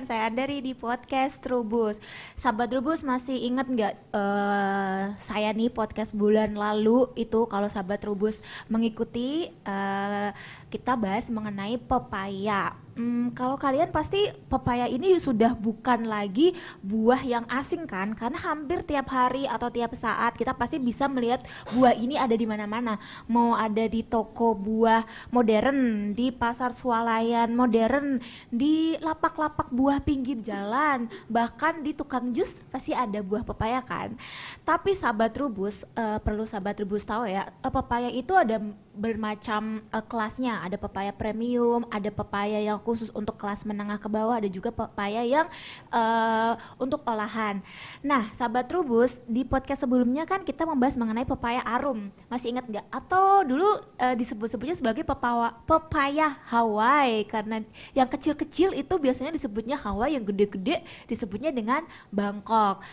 dengan saya Andari di podcast Trubus. Sahabat Trubus masih ingat nggak uh, saya nih podcast bulan lalu itu kalau sahabat Trubus mengikuti uh, kita bahas mengenai pepaya. Hmm, kalau kalian pasti pepaya ini sudah bukan lagi buah yang asing kan? Karena hampir tiap hari atau tiap saat kita pasti bisa melihat buah ini ada di mana-mana. Mau ada di toko buah modern, di pasar swalayan modern, di lapak-lapak buah pinggir jalan, bahkan di tukang jus pasti ada buah pepaya kan. Tapi sahabat rubus uh, perlu sahabat rubus tahu ya, uh, pepaya itu ada bermacam uh, kelasnya. Ada pepaya premium, ada pepaya yang khusus untuk kelas menengah ke bawah, ada juga pepaya yang uh, untuk olahan. Nah, sahabat Trubus, di podcast sebelumnya kan kita membahas mengenai pepaya arum. Masih ingat nggak? Atau dulu uh, disebut-sebutnya sebagai pepaya, pepaya Hawaii karena yang kecil-kecil itu biasanya disebutnya Hawaii, yang gede-gede disebutnya dengan Bangkok.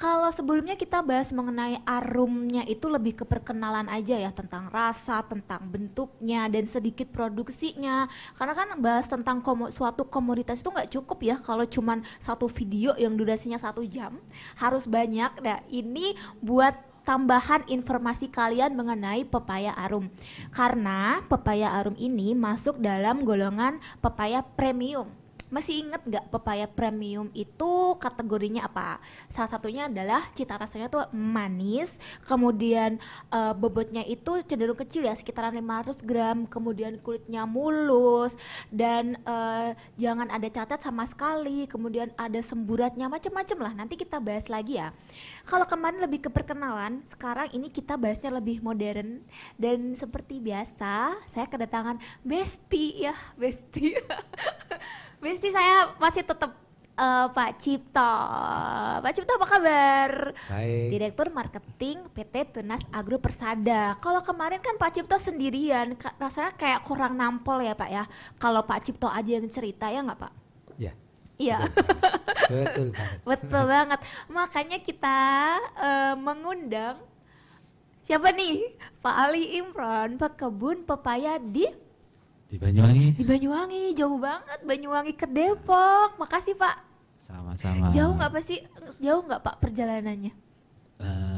Kalau sebelumnya kita bahas mengenai arumnya itu lebih ke perkenalan aja ya tentang rasa, tentang bentuknya dan sedikit produksinya. Karena kan bahas tentang komo, suatu komoditas itu nggak cukup ya kalau cuman satu video yang durasinya satu jam, harus banyak. Nah ini buat tambahan informasi kalian mengenai pepaya arum. Karena pepaya arum ini masuk dalam golongan pepaya premium masih inget nggak pepaya premium itu kategorinya apa? Salah satunya adalah cita rasanya tuh manis, kemudian uh, bobotnya itu cenderung kecil ya, sekitaran 500 gram, kemudian kulitnya mulus dan uh, jangan ada cacat sama sekali, kemudian ada semburatnya macam-macam lah. Nanti kita bahas lagi ya. Kalau kemarin lebih ke perkenalan, sekarang ini kita bahasnya lebih modern dan seperti biasa saya kedatangan Besti ya, Besti. Besti saya masih tetap uh, Pak Cipto. Pak Cipto apa kabar? Baik. Direktur Marketing PT Tunas Agro Persada. Kalau kemarin kan Pak Cipto sendirian, rasanya kayak kurang nampol ya Pak ya. Kalau Pak Cipto aja yang cerita ya nggak Pak? Iya. Iya. Betul banget. Betul banget. Makanya kita uh, mengundang siapa nih? Pak Ali Imron, pekebun pepaya di di Banyuwangi. Di Banyuwangi, jauh banget. Banyuwangi ke Depok. Makasih Pak. Sama-sama. Jauh nggak pasti? Jauh nggak Pak perjalanannya? Uh,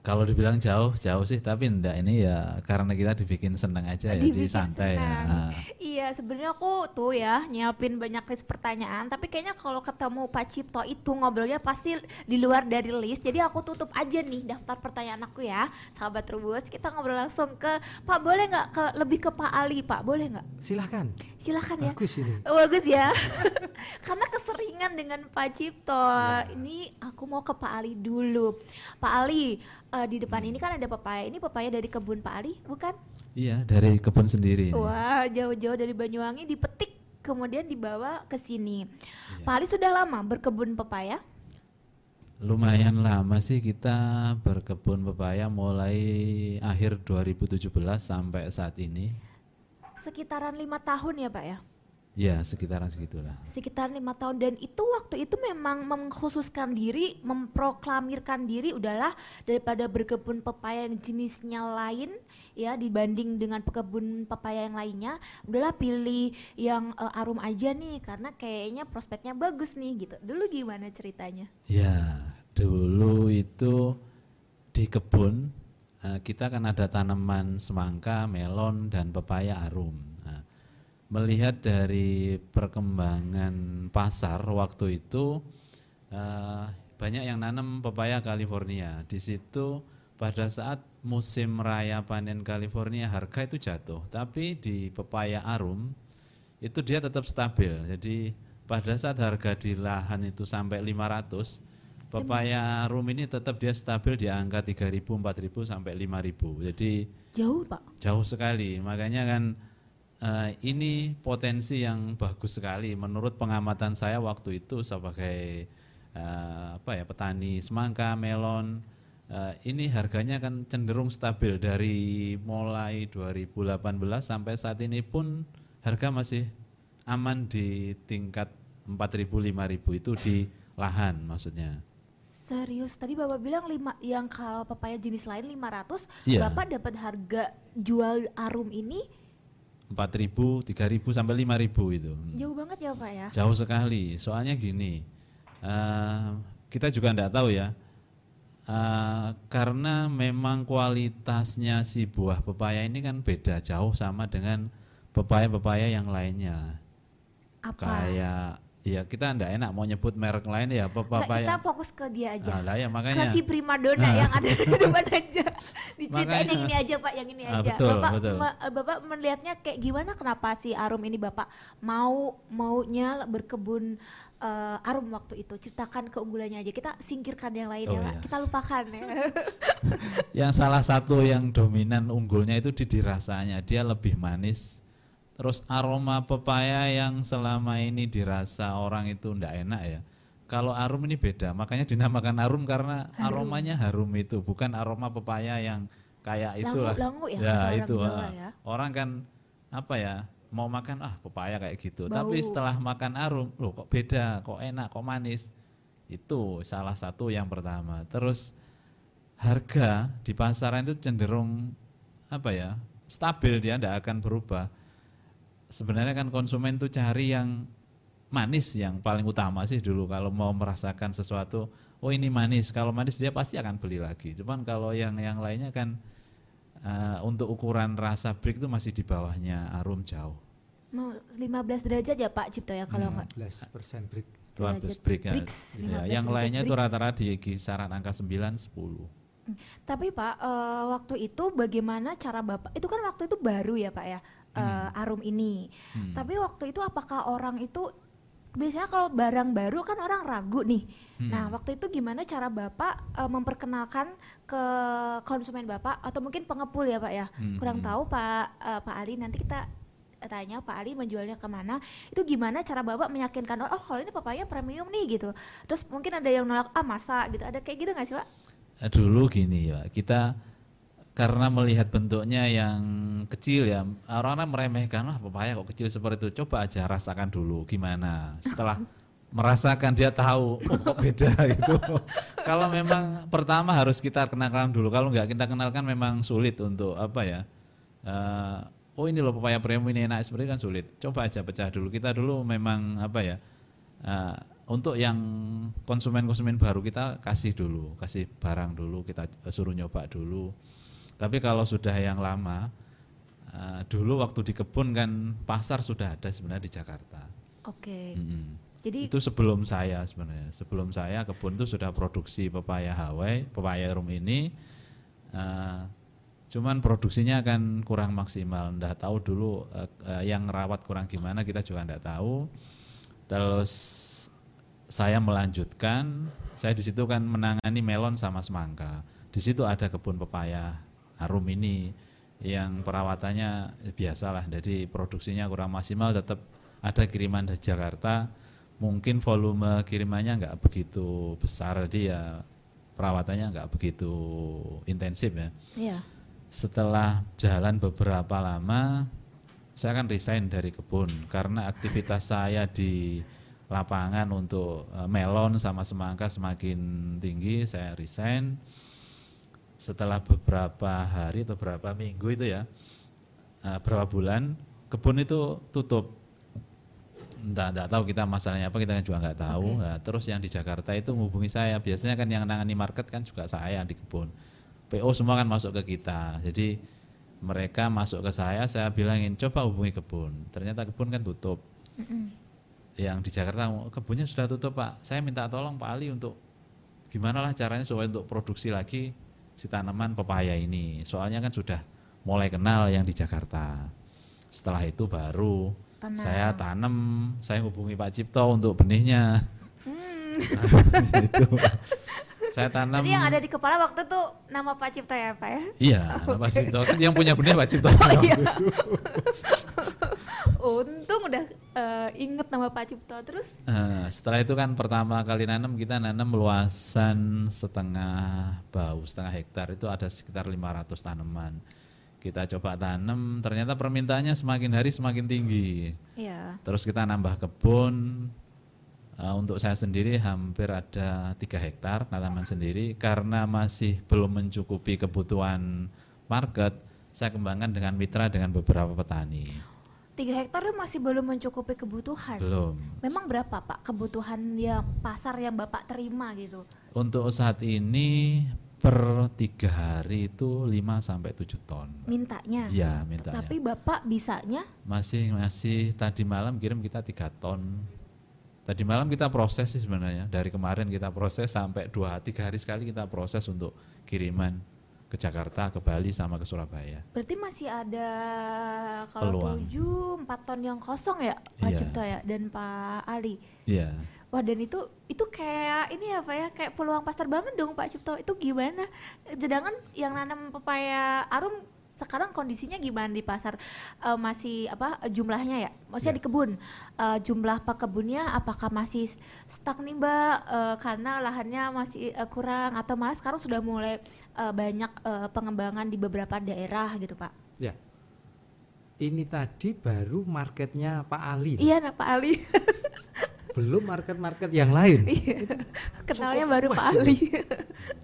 kalau dibilang jauh, jauh sih, tapi enggak ini ya karena kita dibikin seneng aja ya, di santai ya. Uh. Iya, sebenarnya aku tuh ya nyiapin banyak list pertanyaan, tapi kayaknya kalau ketemu Pak Cipto itu ngobrolnya pasti di luar dari list. Jadi aku tutup aja nih daftar pertanyaan aku ya, sahabat Rubus. Kita ngobrol langsung ke Pak, boleh nggak ke lebih ke Pak Ali, Pak? Boleh nggak? Silahkan. Silahkan ya. Bagus ini. Oh, bagus ya. karena keseringan dengan Pak Cipto. Ya. Ini aku mau ke Pak Ali dulu. Pak Ali, uh, di depan ini kan ada pepaya. Ini pepaya dari kebun Pak Ali, bukan? Iya, dari kebun sendiri. Wah, jauh-jauh dari Banyuwangi dipetik kemudian dibawa ke sini. Iya. Pak Ali sudah lama berkebun pepaya? Lumayan lama sih kita berkebun pepaya mulai akhir 2017 sampai saat ini. Sekitaran lima tahun ya Pak ya? Ya sekitaran segitulah. Sekitar lima tahun dan itu waktu itu memang mengkhususkan diri, memproklamirkan diri udahlah daripada berkebun pepaya yang jenisnya lain ya dibanding dengan pekebun pepaya yang lainnya, udahlah pilih yang uh, arum aja nih karena kayaknya prospeknya bagus nih gitu. Dulu gimana ceritanya? Ya dulu itu di kebun kita kan ada tanaman semangka, melon dan pepaya arum melihat dari perkembangan pasar waktu itu uh, banyak yang nanam pepaya California. Di situ pada saat musim raya panen California harga itu jatuh, tapi di pepaya arum itu dia tetap stabil. Jadi pada saat harga di lahan itu sampai 500, pepaya arum ini tetap dia stabil di angka 3000, 4000 sampai 5000. Jadi jauh, Pak. Jauh sekali. Makanya kan uh, ini potensi yang bagus sekali menurut pengamatan saya waktu itu sebagai uh, apa ya petani semangka, melon uh, ini harganya kan cenderung stabil dari mulai 2018 sampai saat ini pun harga masih aman di tingkat 4.000 5.000 itu di lahan maksudnya. Serius, tadi Bapak bilang lima yang kalau papaya jenis lain 500, yeah. Bapak dapat harga jual arum ini 4.000, 3.000 sampai 5.000 itu. Jauh banget ya Pak ya. Jauh sekali. Soalnya gini, eh, kita juga tidak tahu ya. Eh, karena memang kualitasnya si buah pepaya ini kan beda jauh sama dengan pepaya-pepaya yang lainnya. Apa? Kayak ya kita tidak enak mau nyebut merek lain ya Nggak, pepaya. kita fokus ke dia aja. Ah, lah ya makanya. si primadona yang ada di depan aja. Diceritain Makanya. yang ini aja Pak, yang ini Ah, aja. betul, Bapak betul. me- Bapak melihatnya kayak gimana kenapa si Arum ini Bapak mau maunya berkebun eh, Arum waktu itu? Ceritakan keunggulannya aja. Kita singkirkan yang lain ya, Oh, Pak. iya. Kita lupakan ya. Yang salah satu yang dominan unggulnya itu di dirasanya, dia lebih manis. Terus aroma pepaya yang selama ini dirasa orang itu ndak enak ya. Kalau arum ini beda, makanya dinamakan arum karena aromanya harum itu, bukan aroma pepaya yang kayak itulah. Langu-langu ya, orang itu. Jawa ah. ya. Orang kan apa ya? Mau makan ah pepaya kayak gitu. Bau. Tapi setelah makan arum, loh kok beda, kok enak, kok manis. Itu salah satu yang pertama. Terus harga di pasaran itu cenderung apa ya stabil dia tidak akan berubah sebenarnya kan konsumen itu cari yang manis yang paling utama sih dulu kalau mau merasakan sesuatu oh ini manis kalau manis dia pasti akan beli lagi cuman kalau yang yang lainnya kan eh, untuk ukuran rasa brick itu masih di bawahnya arum jauh Mau 15 derajat ya Pak Cipto ya kalau Hmm. nggak 12% break. 12 Derajat brick ya. Ya, 15 yang lainnya itu rata-rata di kisaran angka 9 10 Tapi Pak, eh, waktu itu bagaimana cara Bapak? Itu kan waktu itu baru ya Pak ya, eh, Arum ini. Hmm. Tapi waktu itu apakah orang itu biasanya kalau barang baru kan orang ragu nih. Hmm. Nah waktu itu gimana cara Bapak eh, memperkenalkan ke konsumen Bapak atau mungkin pengepul ya Pak ya? Hmm, Kurang hmm. tahu Pak eh, Pak Ali nanti kita tanya Pak Ali menjualnya ke mana itu gimana cara bapak meyakinkan orang oh kalau ini papanya premium nih gitu terus mungkin ada yang nolak ah masa gitu ada kayak gitu nggak sih pak dulu gini ya kita karena melihat bentuknya yang kecil ya orang-orang meremehkan lah pepaya kok kecil seperti itu? Coba aja rasakan dulu gimana. Setelah merasakan dia tahu oh, kok beda gitu. Kalau memang pertama harus kita kenalkan dulu. Kalau nggak kita kenalkan memang sulit untuk apa ya eh, oh ini loh pepaya premium ini enak. Seperti itu kan sulit. Coba aja pecah dulu. Kita dulu memang apa ya eh, untuk yang konsumen-konsumen baru kita kasih dulu, kasih barang dulu, kita suruh nyoba dulu. Tapi kalau sudah yang lama, eh, dulu waktu di kebun kan pasar sudah ada sebenarnya di Jakarta. oke Mm-mm. jadi Itu sebelum saya sebenarnya, sebelum saya kebun itu sudah produksi pepaya Hawaii, pepaya rum ini. eh, cuman produksinya kan kurang maksimal. Nggak tahu dulu eh, eh, yang rawat kurang gimana kita juga nggak tahu. Terus saya melanjutkan, saya di situ kan menangani melon sama semangka. Di situ ada kebun pepaya harum ini yang perawatannya biasalah, jadi produksinya kurang maksimal, tetap ada kiriman dari Jakarta. Mungkin volume kirimannya nggak begitu besar, jadi ya perawatannya nggak begitu intensif ya. Iya. Setelah jalan beberapa lama, saya kan resign dari kebun karena aktivitas saya di lapangan untuk eh, melon sama semangka semakin tinggi, saya resign. Setelah beberapa hari atau beberapa minggu itu ya, eh, berapa bulan, kebun itu tutup. Entah, enggak tahu kita masalahnya apa, kita kan juga nggak tahu. Nah, terus yang di Jakarta itu menghubungi saya, biasanya kan yang nangani market kan juga saya di kebun. PO semua kan masuk ke kita. Jadi mereka masuk ke saya, saya bilangin coba hubungi kebun. Ternyata kebun kan tutup. Yang di Jakarta kebunnya sudah tutup pak. Saya minta tolong Pak Ali untuk gimana lah caranya supaya untuk produksi lagi si tanaman pepaya ini. Soalnya kan sudah mulai kenal yang di Jakarta. Setelah itu baru Tanam. saya tanam, saya hubungi Pak Cipto untuk benihnya. itu. Saya tanam. Jadi yang ada di kepala waktu itu nama Pak Cipta ya Pak ya? Iya, Pak Cipto kan yang punya benih Pak Cipto. Oh iya. Untung udah eh, inget nama Pak Cipta terus. Eh, setelah itu kan pertama kali nanam kita nanam luasan setengah bau, setengah hektar itu ada sekitar 500 tanaman. Kita coba tanam, ternyata permintaannya semakin hari semakin tinggi. Iya. Terus kita nambah kebun, eh, untuk saya sendiri hampir ada tiga hektar tanaman sendiri karena masih belum mencukupi kebutuhan market. Saya kembangkan dengan mitra dengan beberapa petani. tiga hektar itu masih belum mencukupi kebutuhan. Belum. Memang berapa Pak kebutuhan yang pasar yang Bapak terima gitu? Untuk saat ini per tiga hari itu 5 sampai 7 ton. Mintanya. Iya, mintanya. Tapi Bapak bisanya Masih masih tadi malam kirim kita tiga ton. Tadi malam kita proses sih sebenarnya. Dari kemarin kita proses sampai dua tiga hari sekali kita proses untuk kiriman ke Jakarta, ke Bali sama ke Surabaya. berarti masih ada kalau. 7 4 ton yang kosong ya Pak Iya. Cipto ya dan Pak Ali. Iya. Wah dan itu itu kayak ini ya Pak ya kayak peluang pasar banget dong Pak Cipto itu gimana? Sedangkan yang nanam pepaya arum sekarang kondisinya gimana di pasar Eh, masih apa jumlahnya ya? Maksudnya di kebun Eh, jumlah pekebunnya apakah masih stuck nih Mbak Eh, karena lahannya masih eh, kurang atau malah sekarang sudah mulai eh, banyak eh, pengembangan di beberapa daerah gitu Pak? Ya. Ini tadi baru marketnya Pak Ali. Iya nah Pak Ali Belum market-market yang lain. Iya. kenalnya Cukup baru Pak. Ali.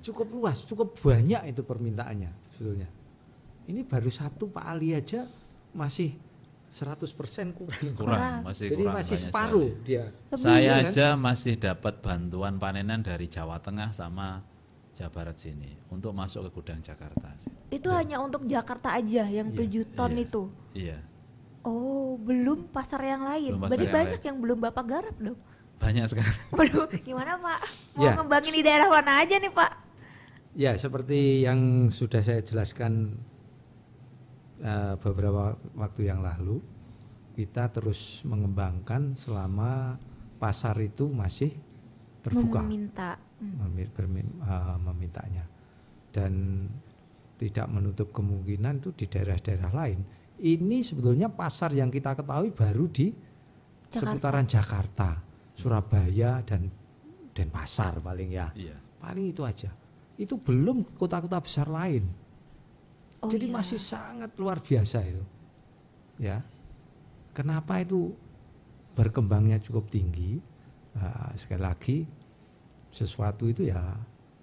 Cukup luas, cukup banyak itu permintaannya sebetulnya. Ini baru satu Pak Ali aja masih 100% kurang. Kurang, Kurang. masih Jadi kurang masih banyak separuh sekali. dia. Lebih, Saya ya kan? aja masih dapat bantuan panenan dari Jawa Tengah sama Jawa Barat sini untuk masuk ke gudang Jakarta. Itu hanya untuk Jakarta aja yang Iya, 7 ton iya. itu. Iya, Oh, belum pasar yang lain. Belum pasar Berarti yang banyak yang belum Bapak garap dong. banyak sekali. Waduh, gimana Pak? Mau Ya. ngembangin di daerah mana aja nih Pak? Ya, seperti yang sudah saya jelaskan eh, beberapa waktu yang lalu, kita terus mengembangkan selama pasar itu masih terbuka Meminta. Hmm. bermin- eh, memintanya dan tidak menutup kemungkinan itu di daerah-daerah lain. Ini sebetulnya pasar yang kita ketahui baru di Jakarta. seputaran Jakarta, Surabaya dan Denpasar paling ya. Iya. Paling itu aja. Itu belum kota-kota besar lain. Oh, Jadi iya. masih sangat luar biasa itu. Ya. Kenapa itu berkembangnya cukup tinggi? Nah, sekali lagi sesuatu itu ya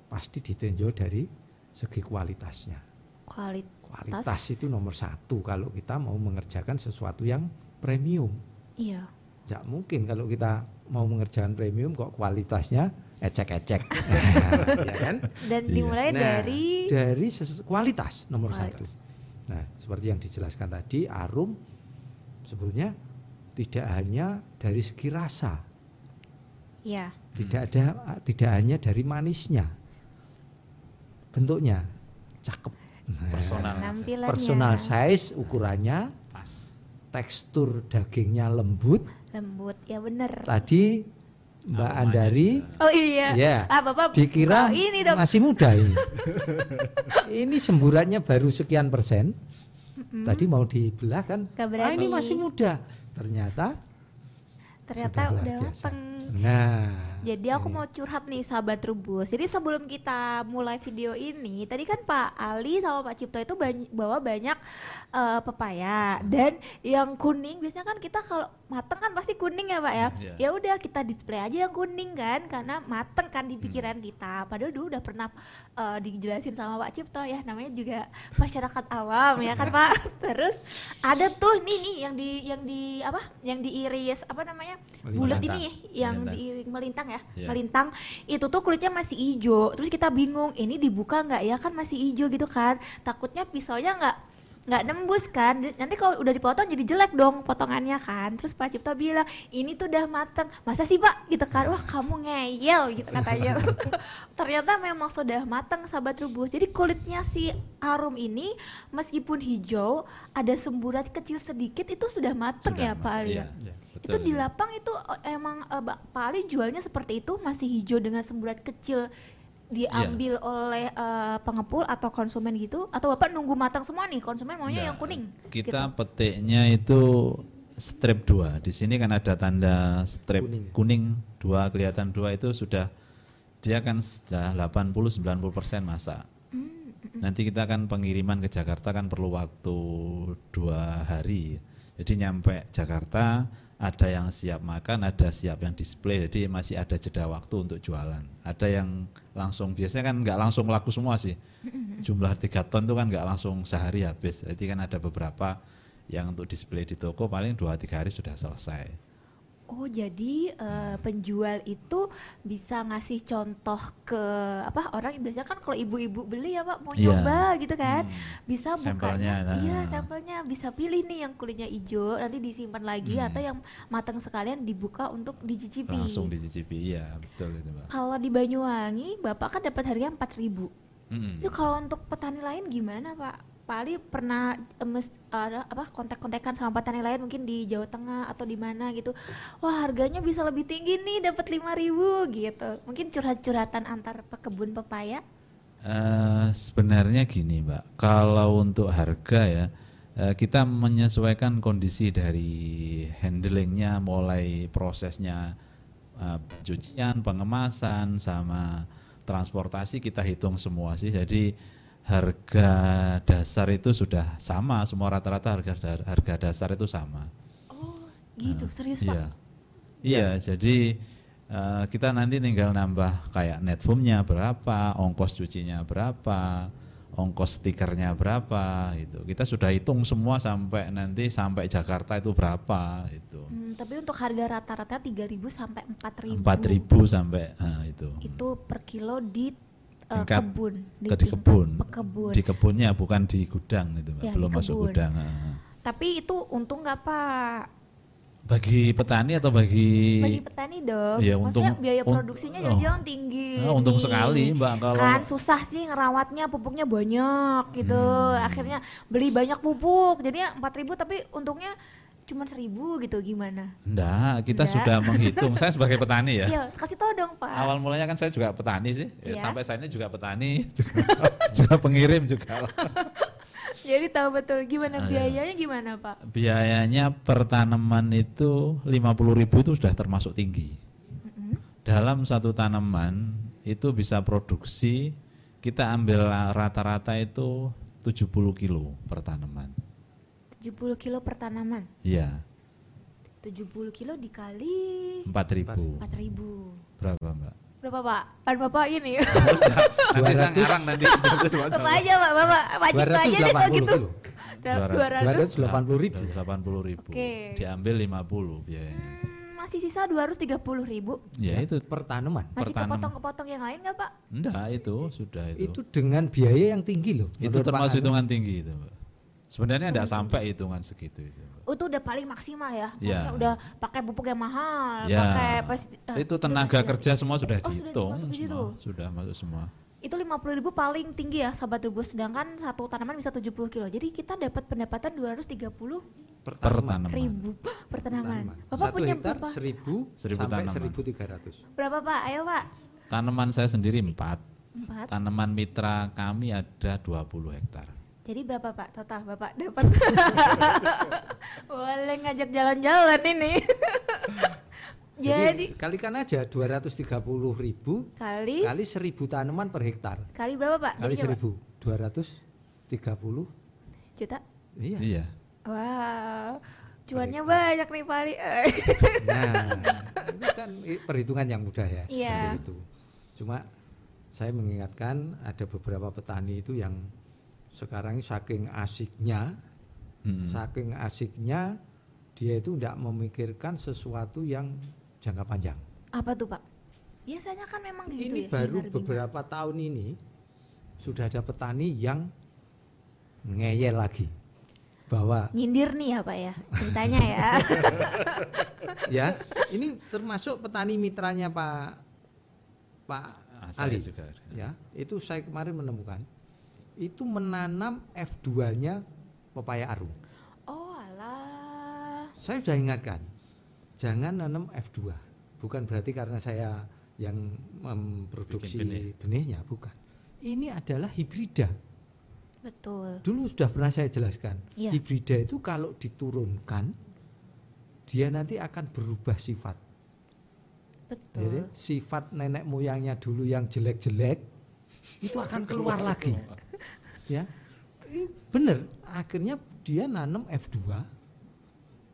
pasti ditinjau dari segi kualitasnya. kualitas. Kualitas itu nomor satu kalau kita mau mengerjakan sesuatu yang premium. Iya. Tidak mungkin kalau kita mau mengerjakan premium kok kualitasnya ecek-ecek, ya kan? Dan Iya. dimulai Nah, dari dari kualitas nomor Kualitas. satu. Nah, seperti yang dijelaskan tadi, arum sebetulnya tidak hanya dari segi rasa, ya. tidak ada tidak hanya dari manisnya, bentuknya cakep, Nah, Personal. Personal size ukurannya, Pas. tekstur dagingnya lembut. lembut. Ya bener. Tadi Mbak Aromanya Andari Oh iya. Ya, Ah, Bapak dikira oh, ini dong. masih muda ini. ini semburatnya baru sekian persen. Tadi mau dibelah kan? Ah ini masih muda. Ternyata Ternyata sudah udah mateng. Nah, Jadi aku mau curhat nih sahabat Trubus. Jadi sebelum kita mulai video ini, tadi kan Pak Ali sama Pak Cipto itu bany- bawa banyak eh, pepaya dan yang kuning biasanya kan kita kalau mateng kan pasti kuning ya Pak ya. Iya. Ya udah kita display aja yang kuning kan karena mateng kan di pikiran kita. Padahal dulu udah pernah eh, dijelasin sama Pak Cipto ya namanya juga masyarakat awam ya kan Pak. Terus ada tuh nih nih yang di yang di apa? Yang diiris apa namanya? bulat ini yang Melintang. diiring melintang ya Iya. melintang itu tuh kulitnya masih hijau terus kita bingung ini dibuka nggak ya kan masih hijau gitu kan takutnya pisaunya nggak nggak nembus kan. Nanti kalau udah dipotong jadi jelek dong potongannya kan. Terus Pak Cipto bilang ini tuh udah mateng. Masa sih Pak? Gitu kan. Wah kamu ngeyel gitu katanya. Ternyata memang sudah mateng sahabat rubus. Jadi kulitnya si arum ini meskipun hijau ada semburat kecil sedikit itu sudah mateng ya Sudah, Pak? Mas. Ali Iya, ya? iya, itu di iya. lapang itu eh, emang Ba- Pak Ali jualnya seperti itu masih hijau dengan semburat kecil diambil oleh eh, pengepul atau konsumen gitu atau bapak nunggu matang semua nih konsumen maunya Nggak, yang kuning Kita gitu. petiknya itu strip dua. Di sini kan ada tanda strip Kuning. kuning, dua kelihatan dua itu sudah dia kan sudah 80 90% masak. Hmm, Nanti kita kan pengiriman ke Jakarta kan perlu waktu dua hari. Jadi nyampe Jakarta ada yang siap makan, ada siap yang display. Jadi masih ada jeda waktu untuk jualan. Ada yang langsung biasanya kan nggak langsung laku semua sih. Jumlah tiga ton itu kan nggak langsung sehari habis. Jadi kan ada beberapa yang untuk display di toko paling dua tiga hari sudah selesai. Oh, jadi eh, penjual itu bisa ngasih contoh ke apa orang biasanya kan kalau ibu-ibu beli ya Pak mau Iya. nyoba gitu kan. Hmm. Bisa Sampelnya, bukanya. Iya, nah. sampelnya bisa pilih nih yang kulitnya hijau nanti disimpan lagi Hmm. atau yang matang sekalian dibuka untuk dicicipi. Langsung dicicipi, iya betul itu mbak. Kalau di Banyuwangi, Bapak kan dapat harga 4000 Mm-mm. Itu kalau untuk petani lain gimana Pak? Pak Ali pernah eh, mes- ada apa kontak-kontakan sama petani lain mungkin di Jawa Tengah atau di mana gitu. Wah, harganya bisa lebih tinggi nih dapat 5000 gitu. Mungkin curhat-curhatan antar pekebun pepaya. Eh, sebenarnya gini mbak, kalau untuk harga ya eh, kita menyesuaikan kondisi dari handlingnya, mulai prosesnya eh, cucian, pengemasan, sama transportasi kita hitung semua sih. Jadi harga dasar itu sudah sama, semua rata-rata harga da- harga dasar itu sama. Oh, gitu. Serius, Iya. Pak? Iya, jadi eh, kita nanti tinggal nambah kayak net foamnya berapa, ongkos cucinya berapa, ongkos stikernya berapa gitu. Kita sudah hitung semua sampai nanti sampai Jakarta itu berapa itu. Hmm, tapi untuk harga rata-rata 3000 sampai 4000. 4000 sampai eh, itu. Itu per kilo di eh, Tingkat kebun, ke di kebun. Pekebun. Di kebunnya bukan di gudang itu, Mbak. Ya, di belum masuk kebun. gudang. Tapi itu untung nggak Pak? Bagi petani atau bagi, Bagi petani dong. Maksudnya untung- biaya un- produksinya oh. jangan-jangan tinggi. Ah, untung nih. sekali, Mbak, kalau- kan susah sih ngerawatnya pupuknya banyak gitu. Hmm. Akhirnya beli banyak pupuk. Jadinya 4000 tapi untungnya cuma 1000 gitu gimana? Enggak, kita Enggak. sudah menghitung. Saya sebagai petani ya. Iya, kasih tahu dong, Pak. Awal mulanya kan saya juga petani sih. Ya, Iya. Sampai saya ini juga petani, juga, juga pengirim juga. Jadi tahu betul gimana Ah, iya. biayanya gimana, Pak? Biayanya per tanaman itu 50.000 ribu itu sudah termasuk tinggi. Dalam satu tanaman itu bisa produksi kita ambil rata-rata itu 70 kilo per tanaman. 70 kilo per tanaman. Iya, 70 kilo dikali 4.000. 4000. Berapa, Mbak? Berapa, Pak? Kan Bapak ini. Nanti saya 200. ngarang nanti. Apa aja, Pak? Bapak wajib aja deh kalau 280 gitu. kilo. Da- 200. 280 ribu. 280 ribu. Oke. Diambil 50 biayanya. Hmm, masih sisa 230 ribu. Ya itu per tanaman. Masih Pertanam. kepotong-kepotong yang lain nggak Pak? enggak itu sudah itu. Itu dengan biaya yang tinggi loh. Itu Pak termasuk hitungan tinggi itu, Mbak. Sebenarnya enggak sampai hitungan segitu itu. Oh, itu udah paling maksimal ya? Iya. Maksudnya udah pakai pupuk yang mahal, Ya. pakai eh, itu tenaga pestisida. kerja semua sudah Oh, sudah dihitung situ? semua, sudah masuk semua. Itu 50 ribu paling tinggi ya sahabat rubus, sedangkan satu tanaman bisa 70 kilo. Jadi kita dapat pendapatan 230 per Per tanaman. ribu per tanaman. Bapak Satu punya berapa? 1000 Seribu sampai tanaman. 1300. Berapa Pak? Ayo Pak. Tanaman saya sendiri empat. Empat. Tanaman mitra kami ada 20 hektar. Jadi berapa Pak total Bapak dapat? Boleh ngajak jalan-jalan ini. Jadi, kalikan aja 230 ribu kali kali 1000 tanaman per hektar. kali berapa Pak? Kali Jadinya, Pak? 1000 230 juta. iya. Iya. Wow, cuannya banyak nih Pak Ali. Nah, itu kan perhitungan yang mudah ya. Iya. seperti itu. Cuma saya mengingatkan ada beberapa petani itu yang sekarang ini saking asiknya, Mm-mm. saking asiknya dia itu tidak memikirkan sesuatu yang jangka panjang. Apa tuh Pak? Biasanya kan memang gitu ini ya. baru beberapa tahun ini sudah ada petani yang ngeyel lagi bahwa nyindir nih ya Pak ya ceritanya ya. ya ini termasuk petani mitranya Pak Pak Ah, Ali juga. ya itu saya kemarin menemukan itu menanam F2-nya pepaya arum. oh alah. Saya sudah ingatkan jangan nanam F2. Bukan berarti karena saya yang memproduksi Bikin benih. benihnya bukan. Ini adalah hibrida. Betul. Dulu sudah pernah saya jelaskan. Iya. Hibrida itu kalau diturunkan dia nanti akan berubah sifat. Jadi Betul. sifat nenek moyangnya dulu yang jelek-jelek itu akan keluar lagi. Ya. Ini Bener, akhirnya dia nanam F2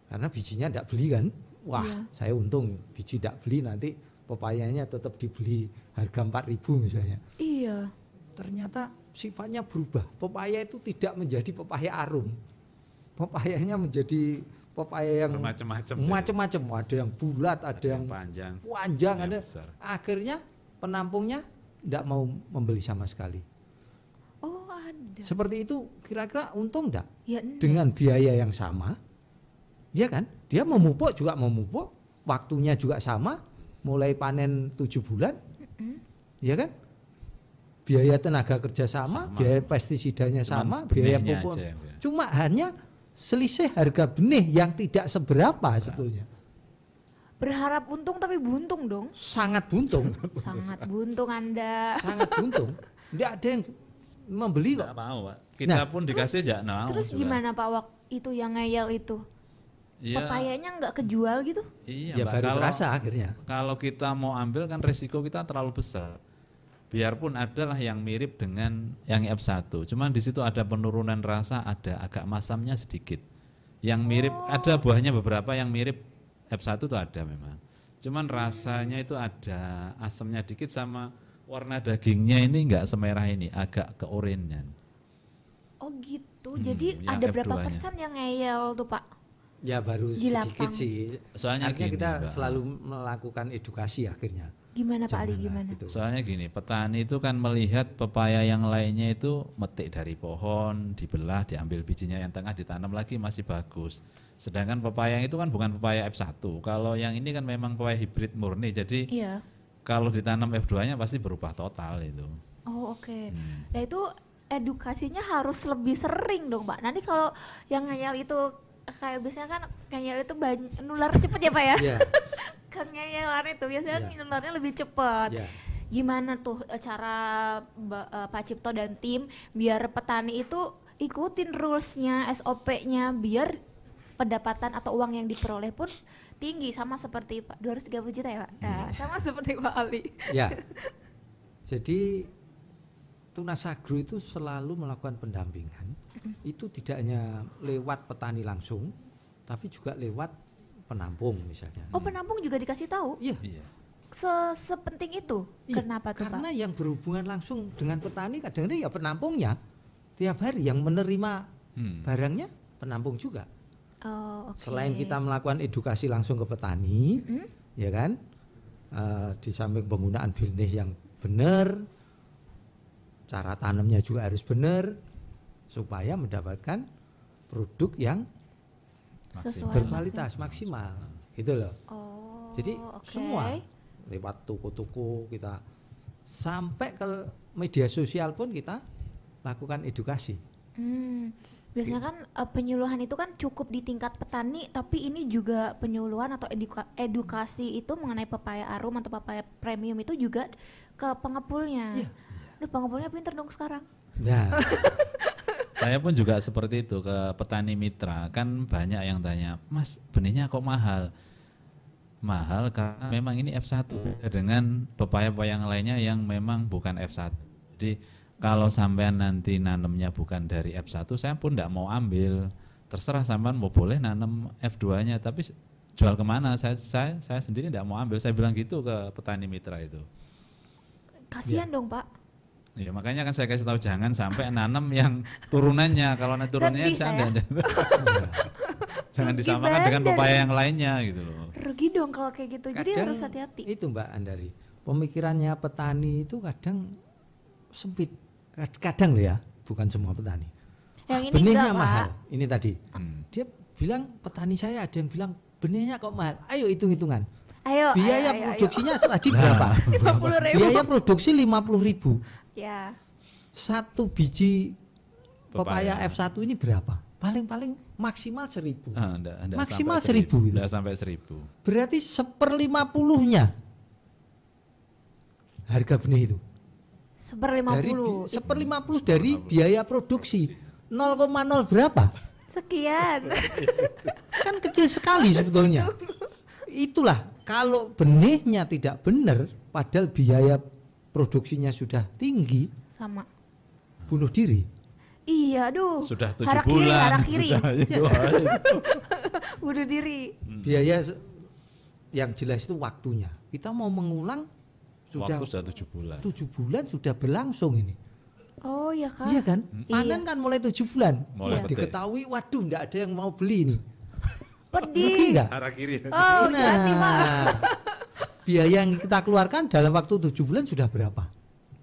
karena bijinya tidak beli kan. Wah, Iya. saya untung biji tidak beli nanti pepayanya tetap dibeli harga 4000 misalnya. Iya. Ternyata sifatnya berubah. Pepaya itu tidak menjadi pepaya arum. pepayanya menjadi pepaya yang Bermacam-macam. macam-macam. Ada yang bulat, ada yang panjang. panjang, ada ada. yang besar. Akhirnya penampungnya tidak mau membeli sama sekali. Ada. Seperti itu kira-kira untung enggak? Ya enggak. Dengan biaya yang sama, ya kan? Dia memupuk juga memupuk, waktunya juga sama, mulai panen tujuh bulan, ya kan? Biaya tenaga kerja sama, Sama. biaya pestisidanya sama, biaya pupuk. aja. Cuma hanya selisih harga benih yang tidak seberapa sebetulnya. Berharap untung tapi buntung dong. Sangat buntung, Sangat buntung Anda. sangat buntung. Tidak ada yang membeli kok. Nggak mau, Pak. Kita Nah, pun dikasih aja mau. Terus juga. gimana Pak waktu itu yang ngeyel itu? Iya, Pepayanya nggak kejual gitu? iya, ya Mbak. baru Kalau terasa akhirnya. kalau kita mau ambil kan resiko kita terlalu besar. Biarpun adalah yang mirip dengan yang F1, cuman di situ ada penurunan rasa, ada agak masamnya sedikit. Yang mirip ada buahnya beberapa yang mirip F1 itu ada memang. Cuman rasanya itu ada asamnya dikit sama warna dagingnya ini enggak semerah ini, agak keorenyan. Oh gitu. Hmm, Jadi ada berapa F2-nya. persen yang ngeyel tuh Pak? Ya baru Di sedikit sih. Soalnya akhirnya gini, kita Mbak. selalu melakukan edukasi akhirnya. Gimana Pak Ali gimana? gitu. Soalnya gini, petani itu kan melihat pepaya yang lainnya itu metik dari pohon, dibelah, diambil bijinya yang tengah ditanam lagi masih bagus. Sedangkan pepaya itu kan bukan pepaya F1. Kalau yang ini kan memang pepaya hibrid murni. Jadi Iya. Kalau ditanam F2-nya pasti berubah total itu. Oh oke. Hmm. Nah itu edukasinya harus lebih sering dong Pak. Nanti kalau yang ngeyel itu kayak biasanya kan ngeyel itu banyak nular cepet ya Pak ya? Iya, Kengeyelan itu biasanya Iya. nularnya lebih cepet. iya. Gimana tuh eh, cara eh, Pak Cipto dan tim biar petani itu ikutin rulesnya, SOP-nya biar pendapatan atau uang yang diperoleh pun tinggi sama seperti Pak 230 juta ya Pak. Nah, sama seperti Pak Ali. Ya. Jadi Tunas Agro itu selalu melakukan pendampingan. Itu tidak hanya lewat petani langsung, tapi juga lewat penampung misalnya. Oh penampung juga dikasih tahu Iya. Iya. se sepenting itu. Iya, Kenapa tuh Karena Pak? yang berhubungan langsung dengan petani kadang-kadang ya penampungnya. Tiap hari yang menerima Hmm. barangnya penampung juga. Oh, oke. Selain kita melakukan edukasi langsung ke petani, Hmm? ya kan, eh, di samping penggunaan benih yang benar, cara tanamnya juga harus benar, supaya mendapatkan produk yang Sesuai berkualitas maksimal, gitu loh. Oh. Jadi oke. semua lewat toko-toko kita sampai ke media sosial pun kita lakukan edukasi. Hmm, biasanya kan eh, penyuluhan itu kan cukup di tingkat petani, tapi ini juga penyuluhan atau eduka- edukasi itu mengenai pepaya arum atau pepaya premium itu juga ke pengepulnya. Iya. Duh, pengepulnya pinter dong sekarang. Nah, Saya pun juga seperti itu ke petani mitra. Kan banyak yang tanya, "Mas, benihnya kok mahal?" Mahal karena memang ini F1 dengan pepaya-pepaya yang lainnya yang memang bukan F1. Jadi kalau sampean nanti nanamnya bukan dari F1, saya pun tidak mau ambil. Terserah sampean mau boleh nanam F2-nya, tapi s- jual ke mana? Saya saya saya sendiri tidak mau ambil. Saya bilang gitu ke petani mitra itu. Kasihan dong, Pak. Ya makanya kan saya kasih tahu jangan sampai nanam yang turunannya. Kalau nanti turunannya saya saya. jangan Rugi disamakan dengan pepaya yang lainnya gitu loh. Rugi dong kalau kayak gitu. Jadi kadang harus hati-hati. itu Mbak Andari, pemikirannya petani itu kadang sempit. Kad- Kadang loh ya, bukan semua petani. Yang ini benihnya enggak, mahal. Pak. Ini tadi. Hmm. Dia bilang petani saya ada yang bilang benihnya kok mahal. Ayo hitung-hitungan. Ayo, Biaya ayo, ayo, produksinya tadi berapa? ayo. 50 ribu. Biaya produksi 50.000 ribu. Ya. Satu biji pepaya, Pepaya. F1 ini berapa? Paling-paling maksimal 1000. Ah, enggak, enggak Maksimal seribu itu. Enggak sampai seribu. Berarti seperlima puluhnya harga benih itu. Seper Dari 50. bi- seperlima puluh dari biaya produksi 0,0 berapa? Sekian. Kan kecil sekali sebetulnya. Itulah kalau benihnya tidak benar padahal biaya produksinya sudah tinggi, Sama. bunuh diri. Iya, aduh. Sudah tujuh Hara kiri, bulan. hara kiri. Sudah itu. Bunuh diri. Biaya yang jelas itu waktunya. Kita mau mengulang sudah Waktu sudah tujuh bulan. tujuh bulan sudah berlangsung ini. Oh iya kak. Iya kan? Iya. Panen kan mulai tujuh bulan. Mulai petik. Diketahui, waduh, enggak ada yang mau beli. Rugi Pedih. enggak? Arah kiri. Oh. Nah, biaya yang kita keluarkan dalam waktu tujuh bulan sudah berapa?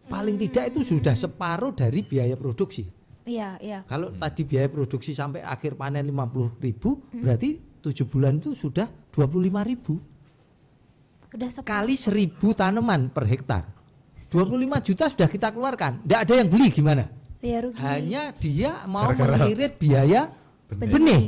Paling tidak itu sudah separuh dari biaya produksi. Iya iya. Kalau tadi biaya produksi sampai akhir panen 50 ribu, berarti tujuh bulan itu sudah 25 ribu. Udah. Kali seribu tanaman per hektar. 25 juta sudah kita keluarkan. Tidak ada yang beli gimana? Ya rugi. Hanya dia mau mengirit biaya Benih. benih.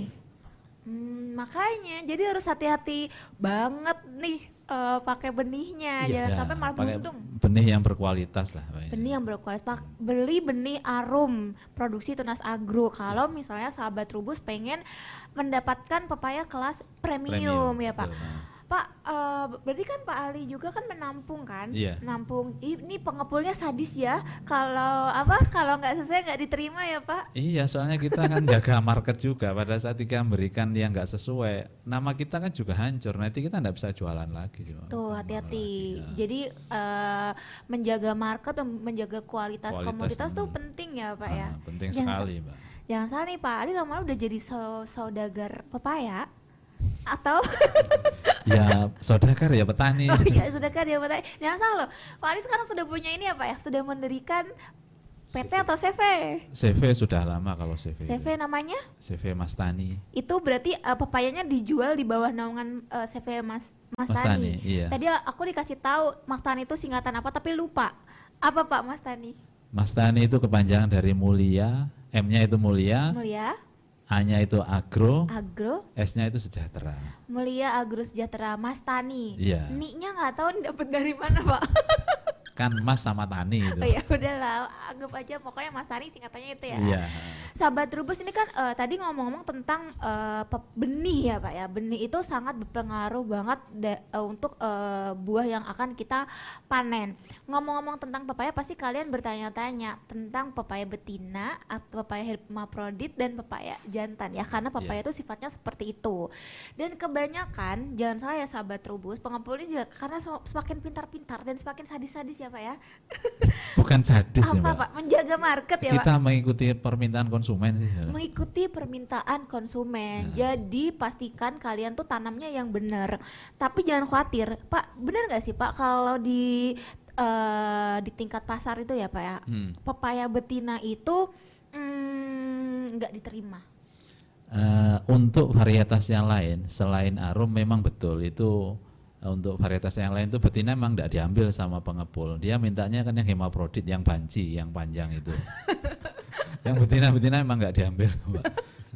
Hmm, makanya jadi harus hati-hati banget nih eh, pakai benihnya Iya. jangan Ya, sampai malah pakai buntung. benih yang berkualitas lah. Ya. Benih yang berkualitas. Pak, beli benih arum produksi Tunas Agro. Kalau misalnya sahabat Rubus pengen mendapatkan pepaya kelas premium, ya Pak. betul. Nah, Pak, eh, berarti kan Pak Ali juga kan menampung kan? Iya. Menampung. Ini pengepulnya sadis ya. Kalau apa? Kalau nggak sesuai nggak diterima ya Pak? Iya, soalnya kita kan jaga market juga. Pada saat kita memberikan yang nggak sesuai, nama kita kan juga hancur. Nanti kita nggak bisa jualan lagi. cuma. Tuh hati-hati. ya. Jadi eh, menjaga market, menjaga kualitas, Kualitas, komoditas tuh penting ya Pak ya. Ah, penting Jangan sekali, Mbak. Jangan salah nih Pak Ali lama-lama udah jadi sau- saudagar pepaya atau ya saudagar ya petani. oh iya sudah kan ya Pak Jangan salah loh. Pak Ali sekarang sudah punya ini apa ya? Sudah mendirikan PT atau CV? CV sudah lama kalau CV. CV namanya? CV Mas Tani. Itu berarti eh, pepayanya dijual di bawah naungan eh, CV Mas Mas, Mas Tani. Tani, iya. Tadi aku dikasih tahu Mas Tani itu singkatan apa tapi lupa. Apa Pak Mas Tani? Mas Tani itu kepanjangan dari mulia, M-nya itu mulia, Mulia A-nya itu agro, Agro S-nya itu sejahtera. Mulia Agro Sejahtera Mas Tani. Iya. Nik-nya nggak tahu dapat dari mana, Pak. Kan Mas sama Tani itu. oh ya udahlah, anggap aja pokoknya Mas Tani singkatannya itu ya. Iya. Sahabat Rubus ini kan eh, tadi ngomong-ngomong tentang pe- benih ya Pak ya. Benih itu sangat berpengaruh banget eh, untuk eh, buah yang akan kita panen. Ngomong-ngomong tentang pepaya pasti kalian bertanya-tanya tentang pepaya betina, atau pepaya hermaprodit dan pepaya jantan ya. Karena pepaya itu sifatnya seperti itu. Dan kebanyakan jangan salah ya sahabat Rubus, pengepul ini juga karena sem- semakin pintar-pintar dan semakin sadis-sadis ya Pak ya. Bukan sadis ya, Apa Mbak. Pak? Menjaga market ya Pak Kita mengikuti permintaan konsumen sih. mengikuti permintaan konsumen. Jadi pastikan kalian tuh tanamnya yang benar. Tapi jangan khawatir, Pak. Benar nggak sih Pak kalau di eh, di tingkat pasar itu ya Pak ya, Hmm. pepaya betina itu mm, nggak diterima. Eh, untuk varietas yang lain selain arum memang betul itu untuk varietas yang lain itu betina memang tidak diambil sama pengepul. Dia mintanya kan yang hemaprodit yang banci yang panjang itu. yang betina-betina memang nggak diambil, Mbak.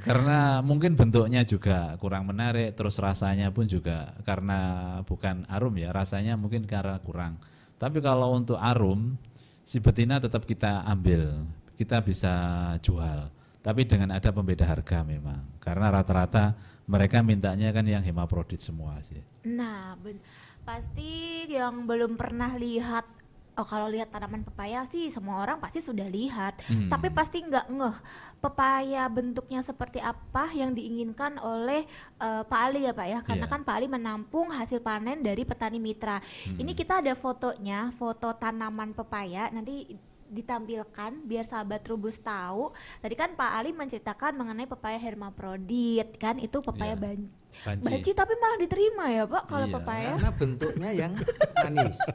Karena mungkin bentuknya juga kurang menarik, terus rasanya pun juga karena bukan arum ya, rasanya mungkin karena kurang. Tapi kalau untuk arum, si betina tetap kita ambil, kita bisa jual. Tapi dengan ada pembeda harga memang, karena rata-rata mereka mintanya kan yang hemaprodit semua sih. Nah, ben- pasti yang belum pernah lihat Oh, kalau lihat tanaman pepaya sih semua orang pasti sudah lihat, Hmm. tapi pasti nggak ngeh pepaya bentuknya seperti apa yang diinginkan oleh eh, Pak Ali ya Pak ya, karena Iya. kan Pak Ali menampung hasil panen dari petani mitra. Hmm. Ini kita ada fotonya, foto tanaman pepaya nanti ditampilkan biar sahabat Rubus tahu. Tadi kan Pak Ali menceritakan mengenai pepaya hermaprodit kan itu pepaya Iya. ban- Banci. banci tapi malah diterima ya Pak kalau Iya. pepaya. Karena bentuknya yang manis.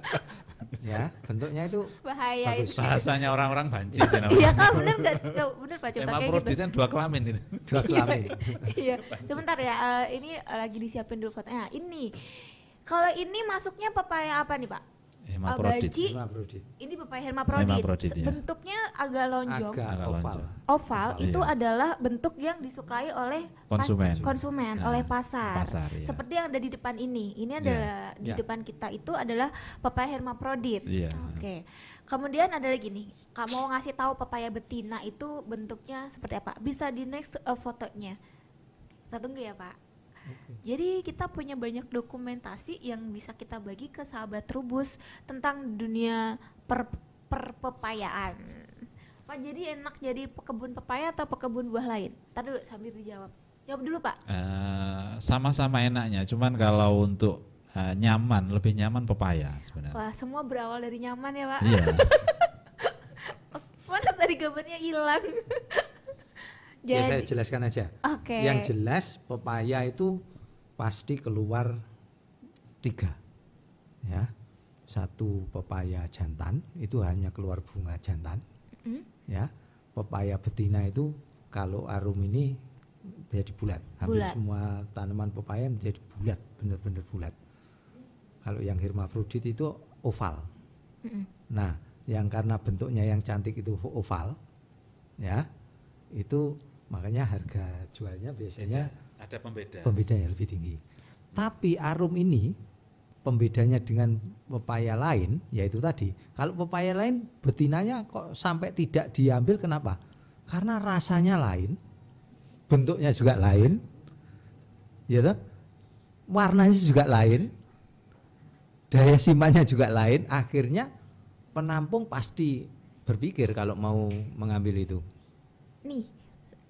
ya, bentuknya itu Bahaya itu. Bahasanya orang-orang banci. Iya kan bener nggak bener Pak Cipta kayak gitu. kan dua kelamin itu. dua kelamin. Iya, sebentar ya. eh, ini lagi disiapin dulu fotonya. Ini kalau ini masuknya pepaya apa nih Pak? Hemaprodit. Banci. Hemaprodit. Ini pepaya hermaprodit. Hermaprodit, ya. Bentuknya agak lonjong. Agak Agak oval. Oval Iya. itu adalah bentuk yang disukai oleh pas- Konsumen. konsumen Nah, oleh pasar. pasar, iya. Seperti yang ada di depan ini. Ini Iya. adalah di Iya. depan kita itu adalah pepaya hermaprodit. Iya. Oke. Kemudian ada lagi nih, kamu mau ngasih tahu pepaya betina itu bentuknya seperti apa? Bisa di next uh, fotonya. Kita tunggu ya, Pak. Jadi kita punya banyak dokumentasi yang bisa kita bagi ke sahabat Rubus tentang dunia per perpepayaan. Pak, jadi enak jadi pekebun pepaya atau pekebun buah lain? Tadi dulu sambil dijawab. Jawab dulu, Pak. Eh, sama-sama enaknya, cuman kalau untuk eh, nyaman, lebih nyaman pepaya sebenarnya. Wah, semua berawal dari nyaman ya, Pak. Iya. Mana tadi tadi gambarnya hilang. Ya saya Jadi, jelaskan aja. oke. Yang jelas pepaya itu pasti keluar tiga, ya. Satu pepaya jantan itu hanya keluar bunga jantan, Mm. ya. Pepaya betina itu kalau arum ini jadi bulat. Hampir Bulat. semua tanaman pepaya menjadi bulat, benar-benar bulat. Kalau yang hermafrodit itu oval. Mm-mm. Nah, yang karena bentuknya yang cantik itu oval, ya, itu makanya harga jualnya biasanya ada pembeda. pembeda yang lebih tinggi. Tapi arum ini pembedanya dengan pepaya lain, yaitu tadi, kalau pepaya lain betinanya kok sampai tidak diambil kenapa? Karena rasanya lain, bentuknya juga lain, ya toh? warnanya juga lain, daya simpannya juga lain, akhirnya penampung pasti berpikir kalau mau mengambil itu. Nih,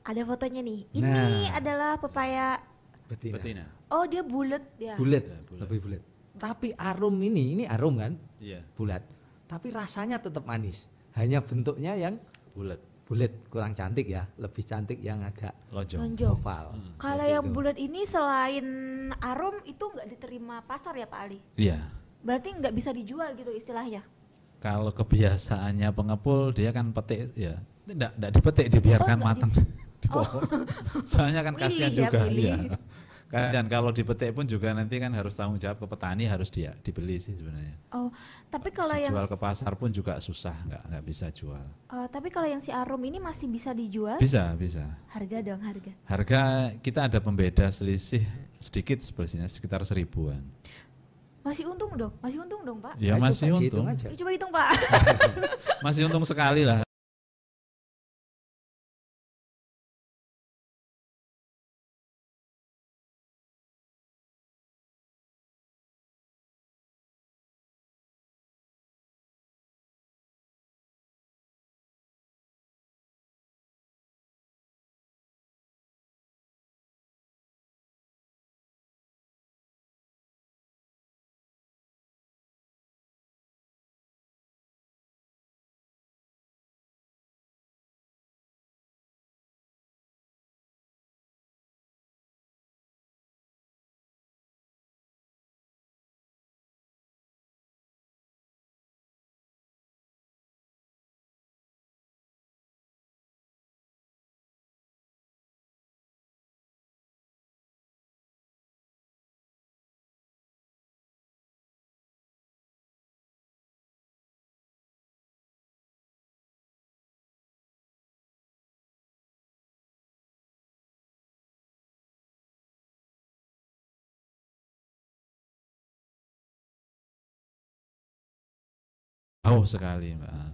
ada fotonya nih. Ini Nah. adalah pepaya. Betina. Betina. Oh, dia bulat ya. bulat, Ya, bulat. lebih bulat. Tapi arum ini, ini arum kan, Iya, bulat. Tapi rasanya tetap manis. Hanya bentuknya yang bulat, bulat, kurang cantik ya, lebih cantik yang agak lonjong. Lonjong. oval. Kalau Seperti yang itu. bulat ini selain arum itu nggak diterima pasar ya Pak Ali? Iya. Berarti nggak bisa dijual gitu istilahnya. Kalau kebiasaannya pengepul dia kan petik ya. Tidak tidak dipetik dibiarkan Oh, matang di pohon. Soalnya kan kasihan Pilih ya, juga pilih. iya. Dan kalau dipetik pun juga nanti kan harus tanggung jawab ke petani harus dia dibeli sih sebenarnya. Oh, tapi kalau yang Dijual ke pasar pun juga susah, nggak nggak bisa jual. eh, tapi kalau yang si arum ini masih bisa dijual? Bisa bisa. Harga dong, harga. Harga kita ada pembeda selisih sedikit sebenarnya sekitar seribuan. Masih untung dong, masih untung dong Pak. Ya Nah, masih coba untung, aja. Ya, Coba hitung Pak. masih untung sekali lah. Jauh sekali, Mbak.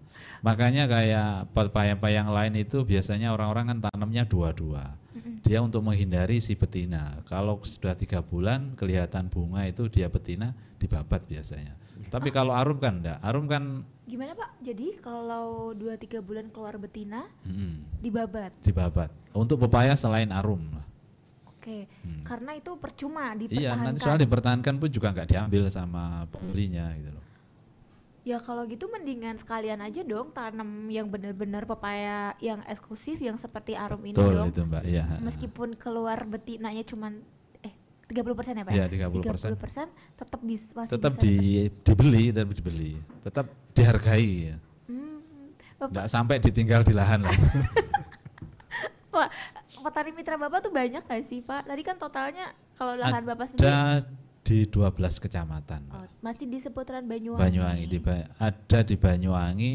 Makanya kayak pepaya yang lain itu biasanya orang-orang kan tanamnya dua-dua. Dia untuk menghindari si betina. Kalau sudah tiga bulan kelihatan bunga itu dia betina dibabat biasanya. Tapi kalau arum kan enggak. Arum kan Gimana Pak? Jadi kalau 2-3 bulan keluar betina mm, dibabat. dibabat. Untuk pepaya selain arum lah. Oke. Hmm. Karena itu percuma Iya, dipertahankan. nanti soal dipertahankan pun juga nggak diambil sama pembelinya gitu loh. Ya kalau gitu mendingan sekalian aja dong tanam yang benar-benar pepaya yang eksklusif yang seperti arum ini Betul dong. itu Mbak, iya. Meskipun keluar betinanya cuman eh 30% ya Pak? Iya, ya? 30%. 30% tetap bis, masih Tetap bisa di, dibeli, tetap dibeli. Tetap dihargai ya. Hmm, Bapak, Nggak sampai ditinggal di lahan lah. Pak, petani mitra Bapak tuh banyak gak sih Pak? Tadi kan totalnya kalau lahan Bapak sendiri Ada di 12 kecamatan, oh, masih di seputaran Banyuwangi. Banyuwangi di Ba- ada di Banyuwangi,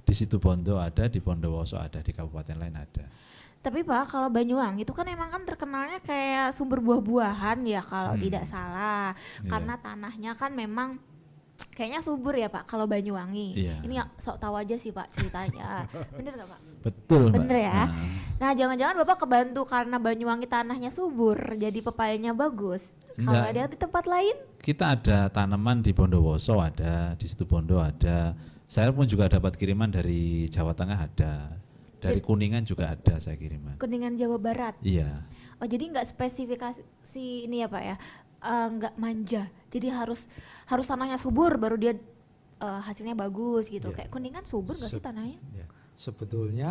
di situ Bondo ada, di Bondowoso ada, di kabupaten lain ada. Tapi Pak, kalau Banyuwangi itu kan emang kan terkenalnya kayak sumber buah-buahan ya kalau Hmm. tidak salah. Iya. Karena tanahnya kan memang kayaknya subur ya Pak kalau Banyuwangi. Iya. Ini ya, sok tahu aja sih Pak ceritanya. Bener nggak Pak? Betul, Mbak. Bener ya. Nah, Nah jangan-jangan Bapak kebantu karena Banyuwangi tanahnya subur jadi pepayanya bagus. Kalau ada di tempat lain? kita ada tanaman di Bondowoso ada, di situ Bondo ada. Saya pun juga dapat kiriman dari Jawa Tengah ada. Dari Kuningan juga ada saya kiriman. Kuningan Jawa Barat. Iya. Oh jadi nggak spesifikasi ini ya Pak ya, Eh, nggak manja. Jadi harus harus tanahnya subur baru dia eh, hasilnya bagus gitu. Iya. Kayak kuningan subur nggak sih Sep- tanahnya? Ya. sebetulnya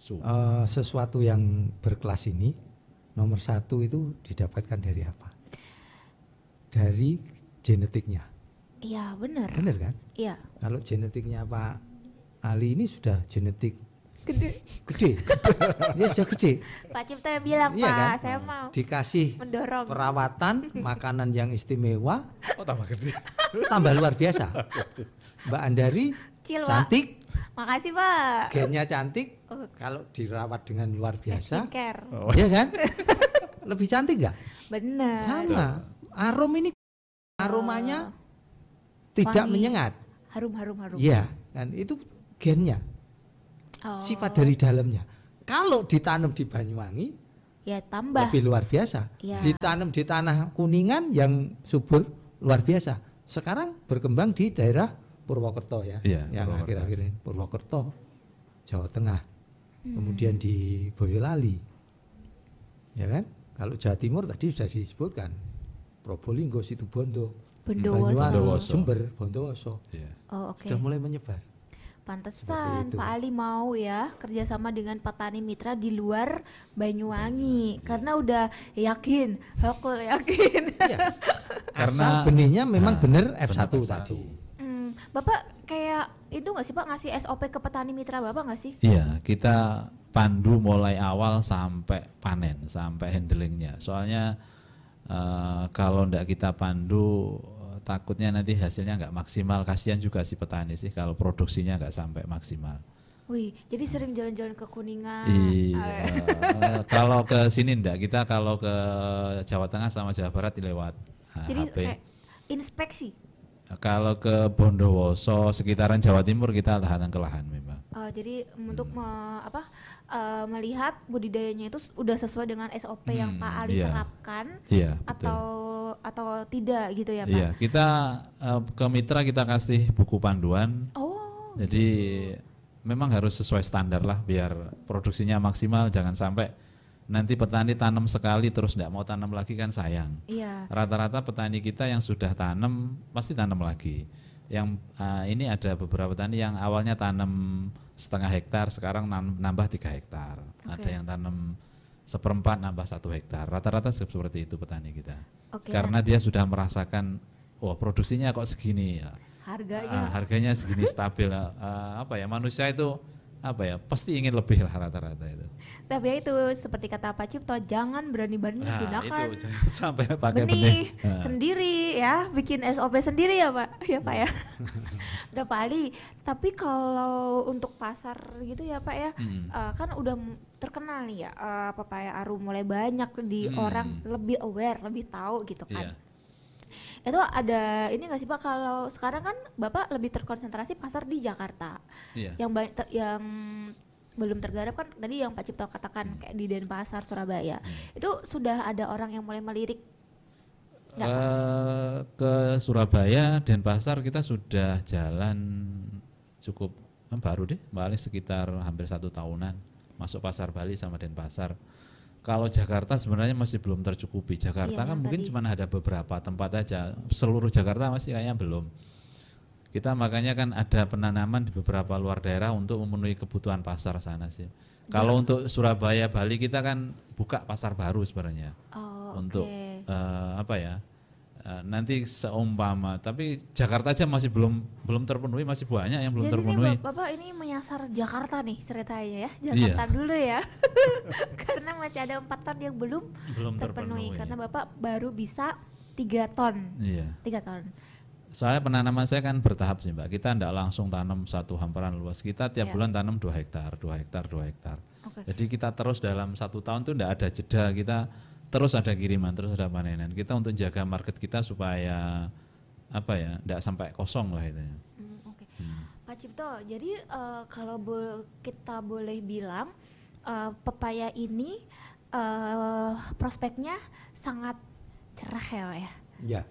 eh, sesuatu yang berkelas ini nomor satu itu didapatkan dari apa? Dari genetiknya, Iya bener. benar kan? Iya. Kalau genetiknya Pak Ali ini sudah genetik Gede. gede, dia sudah gede, Pak Cipta yang bilang Iya Pak, kan? saya mau dikasih mendorong. perawatan, makanan yang istimewa, Oh tambah gede. tambah luar biasa. Mbak Andari Cil, Pak. cantik, Makasih Pak. gennya cantik, Oh. kalau dirawat dengan luar biasa, Skincare. ya kan? Lebih cantik nggak? Bener. Sama. Arum ini aromanya tidak wangi. menyengat. Harum harum harum. Iya, kan itu gennya, Oh. sifat dari dalamnya. Kalau ditanam di Banyuwangi Ya tambah. lebih luar biasa. Iya. Ditanam di tanah kuningan yang subur luar biasa. Sekarang berkembang di daerah Purwokerto ya, Iya, yang akhir-akhir ini Purwokerto, Jawa Tengah, Hmm. kemudian di Boyolali, ya kan? Kalau Jawa Timur tadi sudah disebutkan, Probolinggo, Situbondo. Banyuwangi, Bondowoso. Jember, Bondowoso, Iya. Oh oke. sudah mulai menyebar. Pantesan. Pak Ali mau ya kerjasama dengan petani mitra di luar Banyuwangi karena udah yakin, aku yakin. Iya. Karena- Asal benihnya memang Ah, benar benar F1 F1. tadi. Hmm, Bapak kayak itu nggak sih Pak ngasih SOP ke petani mitra Bapak nggak sih? Iya, kita pandu mulai awal sampai panen, sampai handlingnya. Soalnya eh, kalau ndak kita pandu eh, takutnya nanti hasilnya nggak maksimal. Kasihan juga si petani sih kalau produksinya nggak sampai maksimal. Wih, jadi sering jalan-jalan ke Kuningan. Iya, Ah, eh, kalau ke sini ndak kita kalau ke Jawa Tengah sama Jawa Barat lewat eh, Jadi HP. kayak inspeksi. Kalau ke Bondowoso sekitaran Jawa Timur kita lahan ke lahan memang. Uh, jadi untuk Hmm. me- apa uh, melihat budidayanya itu s- udah sesuai dengan SOP yang Hmm, Pak Ali iya. terapkan Iya, betul. atau atau tidak gitu ya Pak? Iya, kita eh, ke mitra kita kasih buku panduan. Oh, Jadi memang harus sesuai standar lah biar produksinya maksimal. Jangan sampai nanti petani tanam sekali terus tidak mau tanam lagi kan sayang. iya. Rata-rata petani kita yang sudah tanam pasti tanam lagi. Yang eh, ini ada beberapa petani yang awalnya tanam setengah hektar sekarang nambah tiga hektar. Ada Oke. yang tanam seperempat nambah satu hektar. Rata-rata seperti itu petani kita. Oke. Karena dia sudah merasakan, wah produksinya kok segini ya. harganya Ah, harganya segini stabil. Ah, apa ya manusia itu apa ya pasti ingin lebih lah rata-rata itu. Tapi ya itu seperti kata Pak Cipto jangan berani-berani Nah, gunakan itu sampai pakai benih, benih. Ah. sendiri ya bikin SOP sendiri ya Pak ya Pak ya udah Pak Ali tapi kalau untuk pasar gitu ya Pak ya Hmm. eh, kan udah terkenal nih ya eh, pepaya arum mulai banyak di Hmm. orang lebih aware lebih tahu gitu kan itu ada ini nggak sih Pak kalau sekarang kan Bapak lebih terkonsentrasi pasar di Jakarta Iya. yang ba- ter- yang belum tergarap kan tadi yang Pak Cipto katakan kayak di Denpasar Surabaya. Itu sudah ada orang yang mulai melirik? Nggak. Eh, ke Surabaya Denpasar kita sudah jalan cukup eh, baru deh paling sekitar hampir satu tahunan masuk pasar Bali sama Denpasar. Kalau Jakarta sebenarnya masih belum tercukupi. Jakarta Iya, kan mungkin tadi. cuma ada beberapa tempat aja. Seluruh Jakarta masih kayaknya belum kita makanya kan ada penanaman di beberapa luar daerah untuk memenuhi kebutuhan pasar sana sih. Kalau untuk Surabaya Bali kita kan buka pasar baru sebenarnya. Oh, untuk oke. eh, apa ya eh, nanti seumpama. Tapi Jakarta aja masih belum belum terpenuhi masih banyak yang belum Jadi ini terpenuhi. Bap- Bapak ini menyasar Jakarta nih ceritanya ya. Iya. Jakarta dulu ya. Karena masih ada empat ton yang belum belum terpenuhi, terpenuhi. Karena Bapak baru bisa tiga ton. Iya. Tiga ton soalnya penanaman saya kan bertahap sih mbak. Kita tidak langsung tanam satu hamparan luas. Kita tiap Iya. bulan tanam dua hektar dua hektar dua hektar. Oke. Jadi kita terus dalam satu tahun tuh tidak ada jeda. Kita terus ada kiriman terus ada panenan. Kita untuk jaga market kita supaya apa ya tidak sampai kosong lah itu. Hmm, oke. Pak Cipto jadi eh, kalau bo- kita boleh bilang eh, pepaya ini eh, prospeknya sangat cerah ya Pak ya? Ya.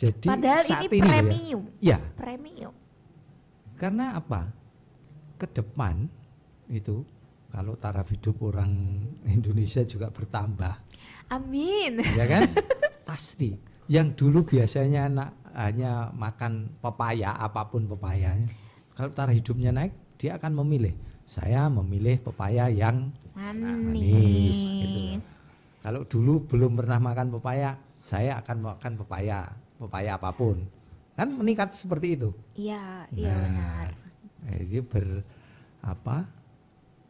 Jadi padahal saat ini ini, ya, premium ya, premium karena apa? Ke depan itu kalau taraf hidup orang Indonesia juga bertambah, amin ya kan? Pasti. Yang dulu biasanya anak hanya makan pepaya apa pun pepayanya, kalau taraf hidupnya naik, dia akan memilih. Saya memilih pepaya yang Manis. gitu. Kalau dulu belum pernah makan pepaya, saya akan makan pepaya, pepaya apa pun. Kan meningkat seperti itu. Iya, iya Nah, benar. Itu ber apa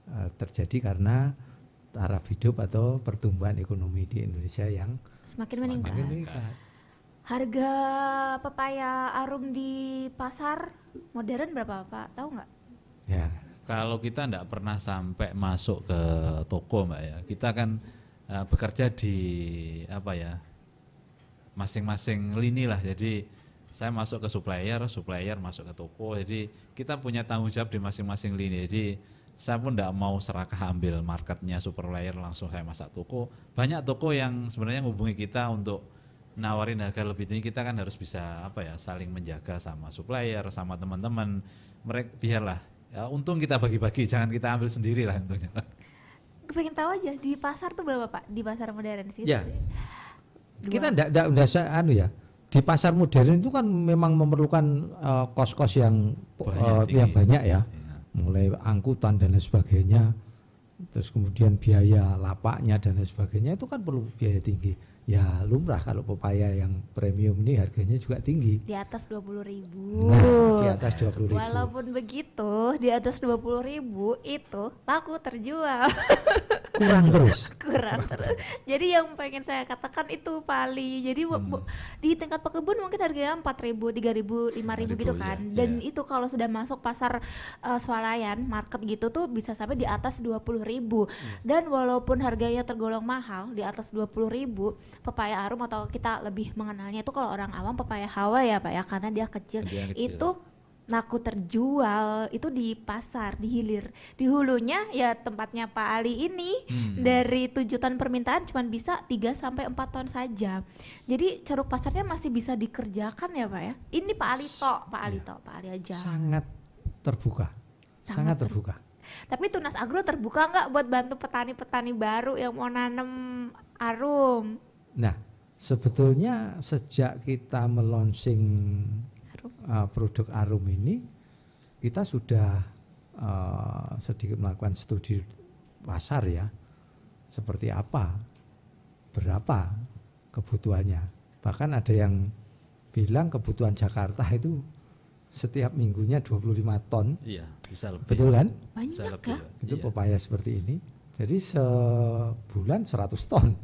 eh, terjadi karena taraf hidup atau pertumbuhan ekonomi di Indonesia yang Semakin meningkat. semakin meningkat. Harga pepaya arum di pasar modern berapa Pak? Tahu nggak? Ya, Kalau kita tidak pernah sampai masuk ke toko mbak ya, kita kan eh, bekerja di apa ya masing-masing lini lah. Jadi saya masuk ke supplier, supplier masuk ke toko. Jadi kita punya tanggung jawab di masing-masing lini. Jadi saya pun tidak mau serakah ambil marketnya supplier langsung saya masak toko. Banyak toko yang sebenarnya menghubungi kita untuk nawarin harga lebih tinggi. Kita kan harus bisa apa ya saling menjaga sama supplier, sama teman-teman. Mereka biarlah. Ya, untung kita bagi-bagi, jangan kita ambil sendiri lah untungnya. Pengen tahu aja di pasar tuh berapa Pak? Di pasar modern sih. Ya. Kita enggak enggak enggak se- anu ya. Di pasar modern itu kan memang memerlukan eh, kos-kos yang Banyak, eh, yang banyak ya. Ya. Mulai angkutan dan lain sebagainya. Terus kemudian biaya lapaknya dan lain sebagainya itu kan perlu biaya tinggi. Ya lumrah kalau pepaya yang premium ini harganya juga tinggi. Di atas 20.000 ribu. Nah, di atas 20.000. Walaupun begitu, di atas 20.000 ribu itu laku terjual. Kurang terus. kurang terus. Jadi yang pengen saya katakan itu pali. Jadi bu- di tingkat pekebun mungkin harganya 4000, 3000, 5000 gitu 5.000, kan. ya, Dan ya. itu kalau sudah masuk pasar eh, swalayan, market gitu tuh bisa sampai di atas 20.000. Dan walaupun harganya tergolong mahal di atas 20.000, pepaya arum atau kita lebih mengenalnya itu kalau orang awam pepaya Hawa ya, Pak ya, karena dia kecil. Dia kecil. Itu laku terjual itu di pasar di hilir di hulunya ya tempatnya Pak Ali ini Hmm. dari 7 ton permintaan cuma bisa 3 sampai 4 ton saja jadi ceruk pasarnya masih bisa dikerjakan ya Pak ya ini Pak Ali tok Pak Ali tok Pak Ali aja Sangat terbuka. Sangat Sangat, terbuka. tapi Tunas Agro terbuka nggak buat bantu petani-petani baru yang mau nanam arum Nah, sebetulnya sejak kita melonsing Arum. uh, produk Arum ini, kita sudah uh, sedikit melakukan studi pasar ya, seperti apa, berapa kebutuhannya. Bahkan ada yang bilang kebutuhan Jakarta itu setiap minggunya 25 ton, Iya, bisa lebih. betul kan? Bisa banyak lebih. ya. Itu Iya. pepaya seperti ini. Jadi sebulan 100 ton.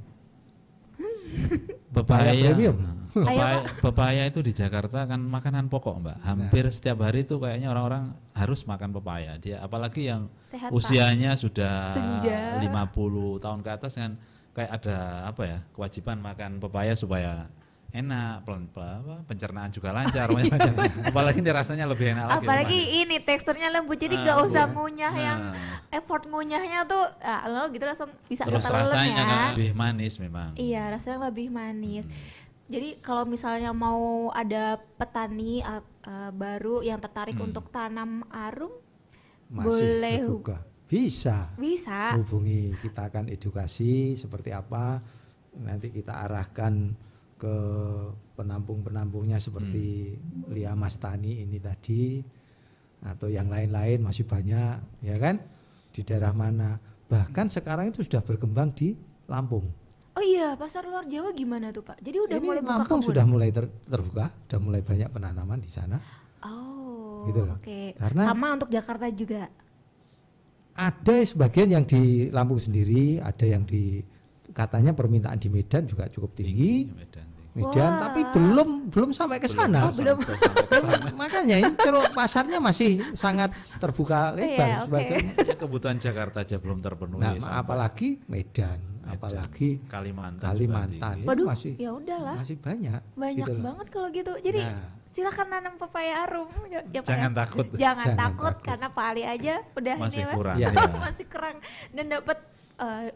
Pepaya, premium. Pepaya, pepaya itu di Jakarta kan makanan pokok mbak. Hampir setiap hari itu kayaknya orang-orang harus makan pepaya. Dia apalagi yang sehat usianya sudah Senja. 50 tahun ke atas kan kayak ada apa ya kewajiban makan pepaya supaya enak, pelan, pelan- apa, pencernaan juga lancar, macam-macam. apalagi ini rasanya lebih enak lagi. apalagi manis. ini teksturnya lembut jadi Ah, nggak usah iya. ngunyah yang Nah, effort ngunyahnya tuh ah, lo gitu langsung bisa terus rasanya ya. kan lebih manis memang. Iya, rasanya lebih manis. Hmm. Jadi kalau misalnya mau ada petani uh, uh, baru yang tertarik Hmm. untuk tanam arum, Masih Boleh. terbuka. Bisa. bisa. hubungi kita akan edukasi seperti apa nanti kita arahkan ke penampung-penampungnya seperti Lia Mastani ini tadi atau yang lain-lain masih banyak ya kan di daerah mana bahkan sekarang itu sudah berkembang di Lampung Oh iya, pasar luar Jawa gimana tuh Pak? Jadi udah ini mulai buka Lampung kebun? sudah mulai ter- terbuka sudah mulai banyak penanaman di sana Oh, Gitu loh. oke. Karena- Sama untuk Jakarta juga. ada sebagian yang di Lampung sendiri ada yang di katanya permintaan di Medan juga cukup tinggi Medan tinggi. Medan Wah. tapi belum belum sampai ke sana. Oh, belum. Makanya ini ceruk pasarnya masih sangat terbuka lebar Iya, oke. sebagai Ya, kebutuhan Jakarta aja belum terpenuhi. nah, sampai apalagi Medan, apalagi Kalimantan. Kalimantan tinggi. itu Waduh, masih ya udahlah. masih banyak. Banyak gitu banget kalau gitu. Jadi Nah. silakan nanam pepaya arum. Ya, ya, Jangan ya. takut. Jangan, Jangan takut, takut. karena Pak Ali aja udah Masih ini, Mas. kurang. Ya. masih kurang dan dapat eh,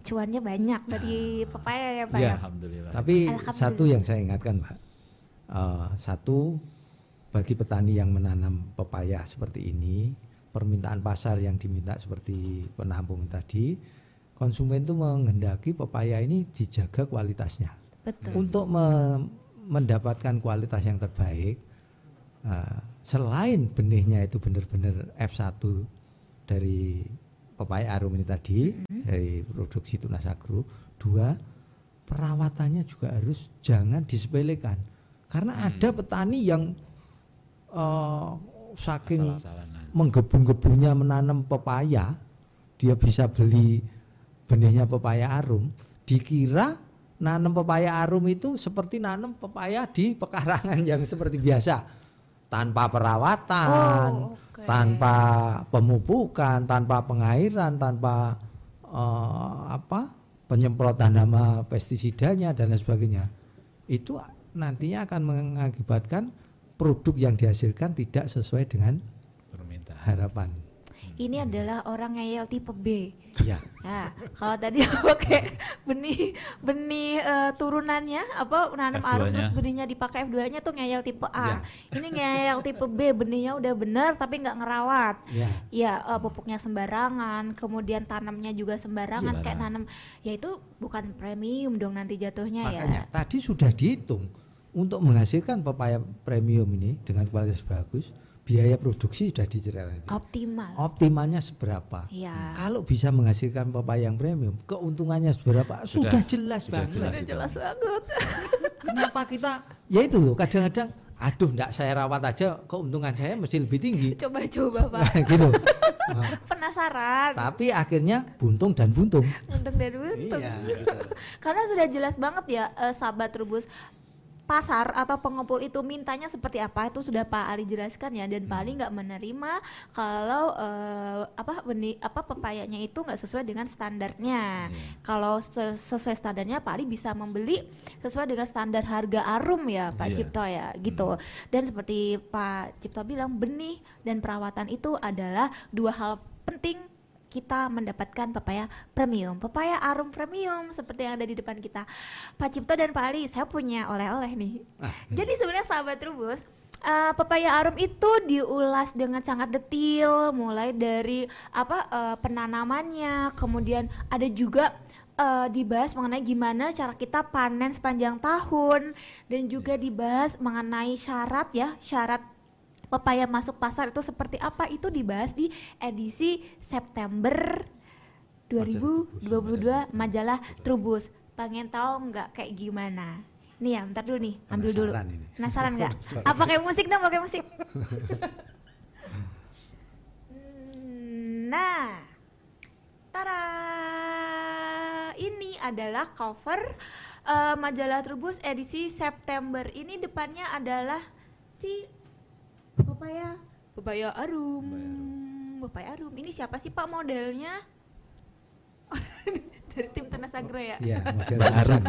cuannya banyak dari pepaya ya Pak Iya. ya. Alhamdulillah. Tapi Alhamdulillah. satu yang saya ingatkan, Mbak. Eh, satu bagi petani yang menanam pepaya seperti ini, permintaan pasar yang diminta seperti penampung tadi, konsumen itu menghendaki pepaya ini dijaga kualitasnya. Betul. Untuk me- mendapatkan kualitas yang terbaik, eh, selain benihnya itu benar-benar F1 dari pepaya arum ini tadi dari produksi tunas agro, dua perawatannya juga harus jangan disepelekan. Karena ada petani yang eh, saking menggebu-gebunya menanam pepaya, dia bisa beli benihnya pepaya arum, dikira nanam pepaya arum itu seperti nanam pepaya di pekarangan yang seperti biasa, tanpa perawatan, Oh, oke. tanpa pemupukan, tanpa pengairan, tanpa eh, apa penyemprotan nama pestisidanya dan lain sebagainya. Itu nantinya akan mengakibatkan produk yang dihasilkan tidak sesuai dengan Permintaan. harapan. Ini adalah orang ngeyel tipe B. Ya, Ya, kalau tadi pakai benih benih eh, turunannya apa nanam F2-nya. terus benihnya dipakai F2-nya tuh ngeyel tipe A. Ya. Ini ngeyel tipe B, benihnya udah bener tapi nggak ngerawat. ya. Ya, eh, pupuknya sembarangan, kemudian tanamnya juga sembarangan kayak nanam. Ya itu bukan premium dong nanti jatuhnya Makanya ya. tadi sudah dihitung untuk menghasilkan pepaya premium ini dengan kualitas bagus, biaya produksi sudah diceritakan. Optimal. Optimalnya seberapa? Ya. Kalau bisa menghasilkan pepaya yang premium, keuntungannya seberapa? Sudah, Sudah- jelas sudah banget. jelas. Udah jelas banget. Kenapa kita? Ya itu loh, kadang-kadang, aduh, enggak saya rawat aja, keuntungan saya mesti lebih tinggi. Coba-coba, Pak. gitu. Nah, Penasaran. tapi akhirnya buntung dan buntung. Untung dan untung. Iya, gitu. Karena sudah jelas banget ya eh, sahabat Rubus pasar atau pengepul itu mintanya seperti apa itu sudah Pak Ali jelaskan ya dan Pak Ali nggak menerima kalau eh, apa benih apa pepayanya itu nggak sesuai dengan standarnya. Kalau se- sesuai standarnya Pak Ali bisa membeli sesuai dengan standar harga arum ya Pak Iya. Cipto ya gitu. Dan seperti Pak Cipto bilang benih dan perawatan itu adalah dua hal penting kita mendapatkan pepaya premium, pepaya arum premium seperti yang ada di depan kita. Pak Cipto dan Pak Ali, saya punya oleh-oleh nih. Ah, Jadi sebenarnya sahabat Trubus, eh, pepaya arum itu diulas dengan sangat detil, mulai dari apa eh, penanamannya, kemudian ada juga eh, dibahas mengenai gimana cara kita panen sepanjang tahun dan juga dibahas mengenai syarat ya, syarat pepaya masuk pasar itu seperti apa itu dibahas di edisi September 2022 majalah Trubus. Pengen tahu nggak kayak gimana? Nih ya, bentar dulu nih, ambil dulu. Ini. Penasaran nggak? Apa kayak musik dong, pakai musik. Nah, tara, ini adalah cover eh, majalah Trubus edisi September. Ini depannya adalah si Pepaya. Pepaya Arum. Pepaya Arum. Ini siapa sih Pak modelnya? Dari tim Tenas Agro ya. Ya, model Mbak Arum.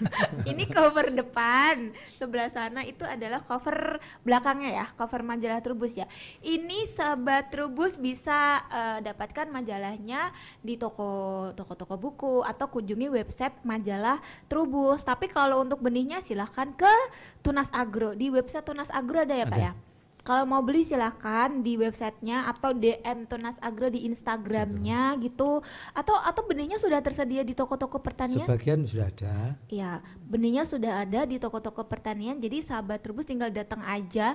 Ini cover depan. Sebelah sana itu adalah cover belakangnya ya, cover majalah Trubus ya. Ini sahabat Trubus bisa eh, dapatkan majalahnya di toko toko-toko buku atau kunjungi website majalah Trubus. Tapi kalau untuk benihnya silahkan ke Tunas Agro. Di website Tunas Agro ada ya, Pak Ada. ya? Kalau mau beli silahkan di websitenya atau DM Tunas Agro di Instagramnya gitu atau atau benihnya sudah tersedia di toko-toko pertanian Sebagian sudah ada. Ya, benihnya sudah ada di toko-toko pertanian. Jadi sahabat Trubus tinggal datang aja.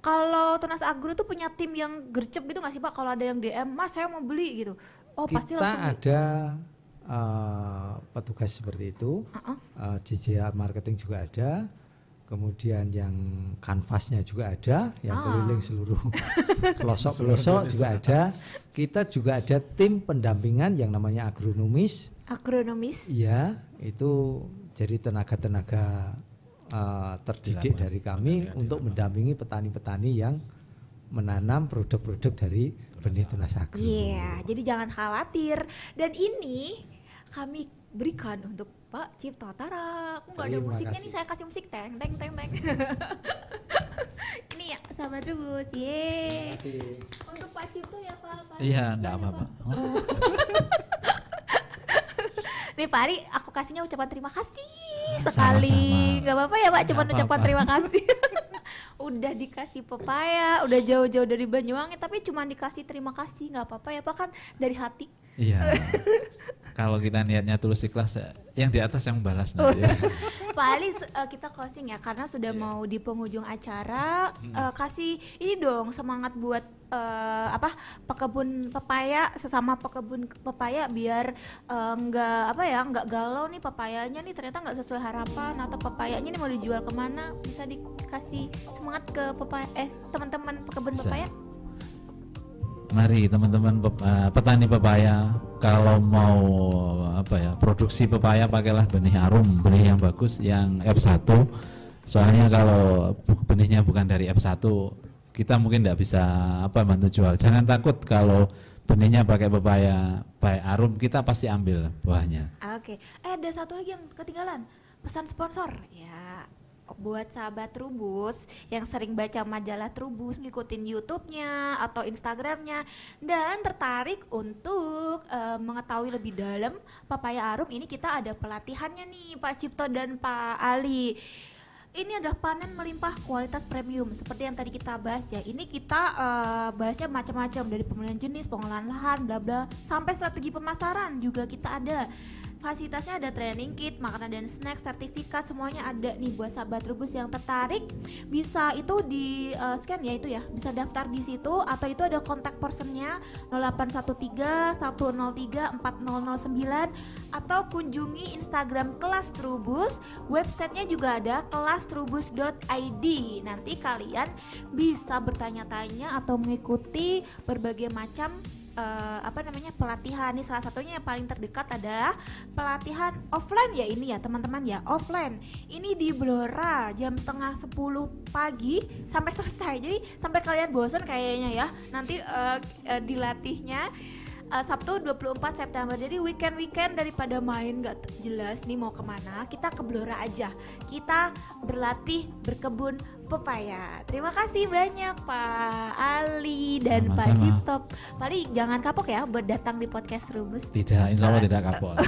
Kalau Tunas Agro tuh punya tim yang gercep gitu nggak sih Pak? Kalau ada yang DM, Mas saya mau beli gitu. Oh pasti Kita langsung. beli. ada eh, petugas seperti itu. Uh-uh. Eh, digital marketing juga ada. Kemudian yang kanvasnya juga ada, yang Ah. keliling seluruh pelosok-pelosok juga ada. Kita juga ada tim pendampingan yang namanya agronomis. Agronomis. Iya, itu jadi tenaga-tenaga eh, terdidik lapangan, dari kami tenaga di untuk mendampingi petani-petani yang menanam produk-produk dari benih tunas agro. Iya, jadi jangan khawatir. Dan ini kami berikan untuk Pak Cipto Tara. Aku nggak ada musiknya kasih. nih, saya kasih musik teng teng teng teng. ini ya, sahabat Trubus. Yeay. Untuk Pak Cipto ya Pak. Pak. Iya, enggak apa-apa. Nih Pak Ari, aku kasihnya ucapan terima kasih Sama-sama. sekali. Gak apa-apa ya Pak, cuma Nggak ucapan terima kasih. udah dikasih pepaya, udah jauh-jauh dari Banyuwangi, tapi cuma dikasih terima kasih, nggak apa-apa ya Pak kan dari hati. Iya. Kalau kita niatnya tulus ikhlas, yang di atas yang balas Oh, nanti. ya. Pak Ali eh, kita closing ya karena sudah mau di penghujung acara eh, kasih ini dong semangat buat eh, apa pekebun pepaya sesama pekebun pepaya biar nggak apa ya nggak galau nih pepayanya nih ternyata nggak sesuai harapan atau pepayanya nih mau dijual ke mana bisa dikasih semangat ke pepaya eh teman-teman pekebun Bisa. pepaya Mari teman-teman eh, petani pepaya, kalau mau apa ya produksi pepaya pakailah benih arum, benih yang bagus, yang F1. Soalnya kalau benihnya bukan dari F1, kita mungkin tidak bisa apa bantu jual. Jangan takut kalau benihnya pakai pepaya baik arum, kita pasti ambil buahnya. Oke, eh ada satu lagi yang ketinggalan pesan sponsor ya buat sahabat Trubus yang sering baca majalah Trubus, ngikutin YouTube-nya atau Instagramnya dan tertarik untuk eh, mengetahui lebih dalam papaya arum ini kita ada pelatihannya nih Pak Cipto dan Pak Ali. Ini adalah panen melimpah kualitas premium seperti yang tadi kita bahas ya. Ini kita eh, bahasnya macam-macam dari pemilihan jenis, pengolahan lahan, bla bla sampai strategi pemasaran juga kita ada. Fasilitasnya ada training kit, makanan dan snack, sertifikat semuanya ada nih buat sahabat Trubus yang tertarik. Bisa itu di eh, scan ya itu ya. Bisa daftar di situ atau itu ada kontak personnya 0813 103 4009 atau kunjungi Instagram kelas Trubus websitenya juga ada kelastrubus.id nanti kalian bisa bertanya-tanya atau mengikuti berbagai macam eh, apa namanya pelatihan. Nih salah satunya yang paling terdekat adalah pelatihan offline ya ini ya teman-teman ya. Offline. Ini di Blora jam setengah 10 pagi sampai selesai. Jadi sampai kalian bosan kayaknya ya. Nanti eh, eh, dilatihnya eh, Sabtu 24 September. Jadi weekend-weekend daripada main gak jelas nih mau ke mana kita ke Blora aja. Kita berlatih berkebun pepaya. Terima kasih banyak Pak Ali dan Pak Sama-sama. Pak Ali jangan kapok ya buat datang di podcast Rubus Tidak, insya Allah tidak kapok.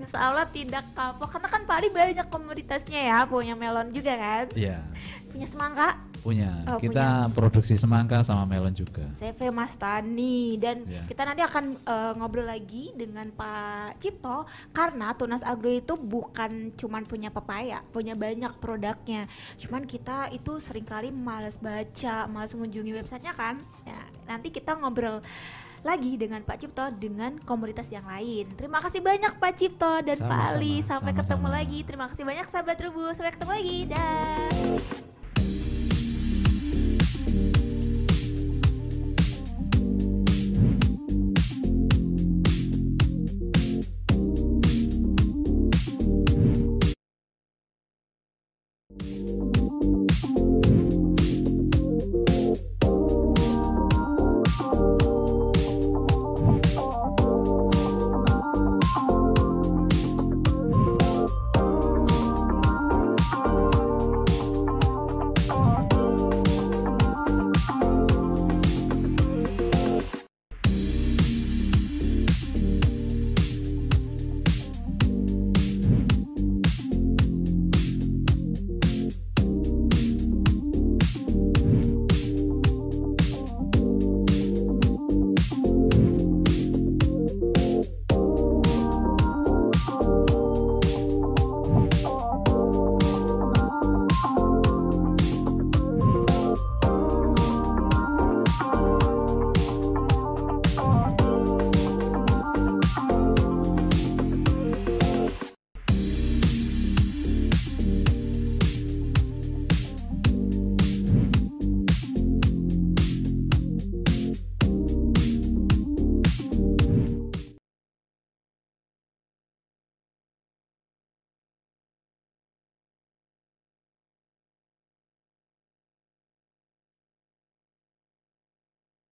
Insya Allah tidak kapok. Karena kan Pak Ali banyak komoditasnya ya punya melon juga kan? Iya, punya semangka punya. Oh, Kita produksi semangka sama melon juga. CV Mas Tani dan Iya. kita nanti akan eh, ngobrol lagi dengan Pak Cipto karena Tunas Agro itu bukan cuman punya pepaya, punya banyak produknya. Cuman kita itu sering kali malas baca, malas mengunjungi websitenya kan. Ya, nanti kita ngobrol lagi dengan Pak Cipto dengan komoditas yang lain. Terima kasih banyak Pak Cipto dan Pak Sama-sama, Ali. Sampai ketemu sama-sama. lagi. Terima kasih banyak sahabat Rubu. Sampai ketemu lagi. Dah.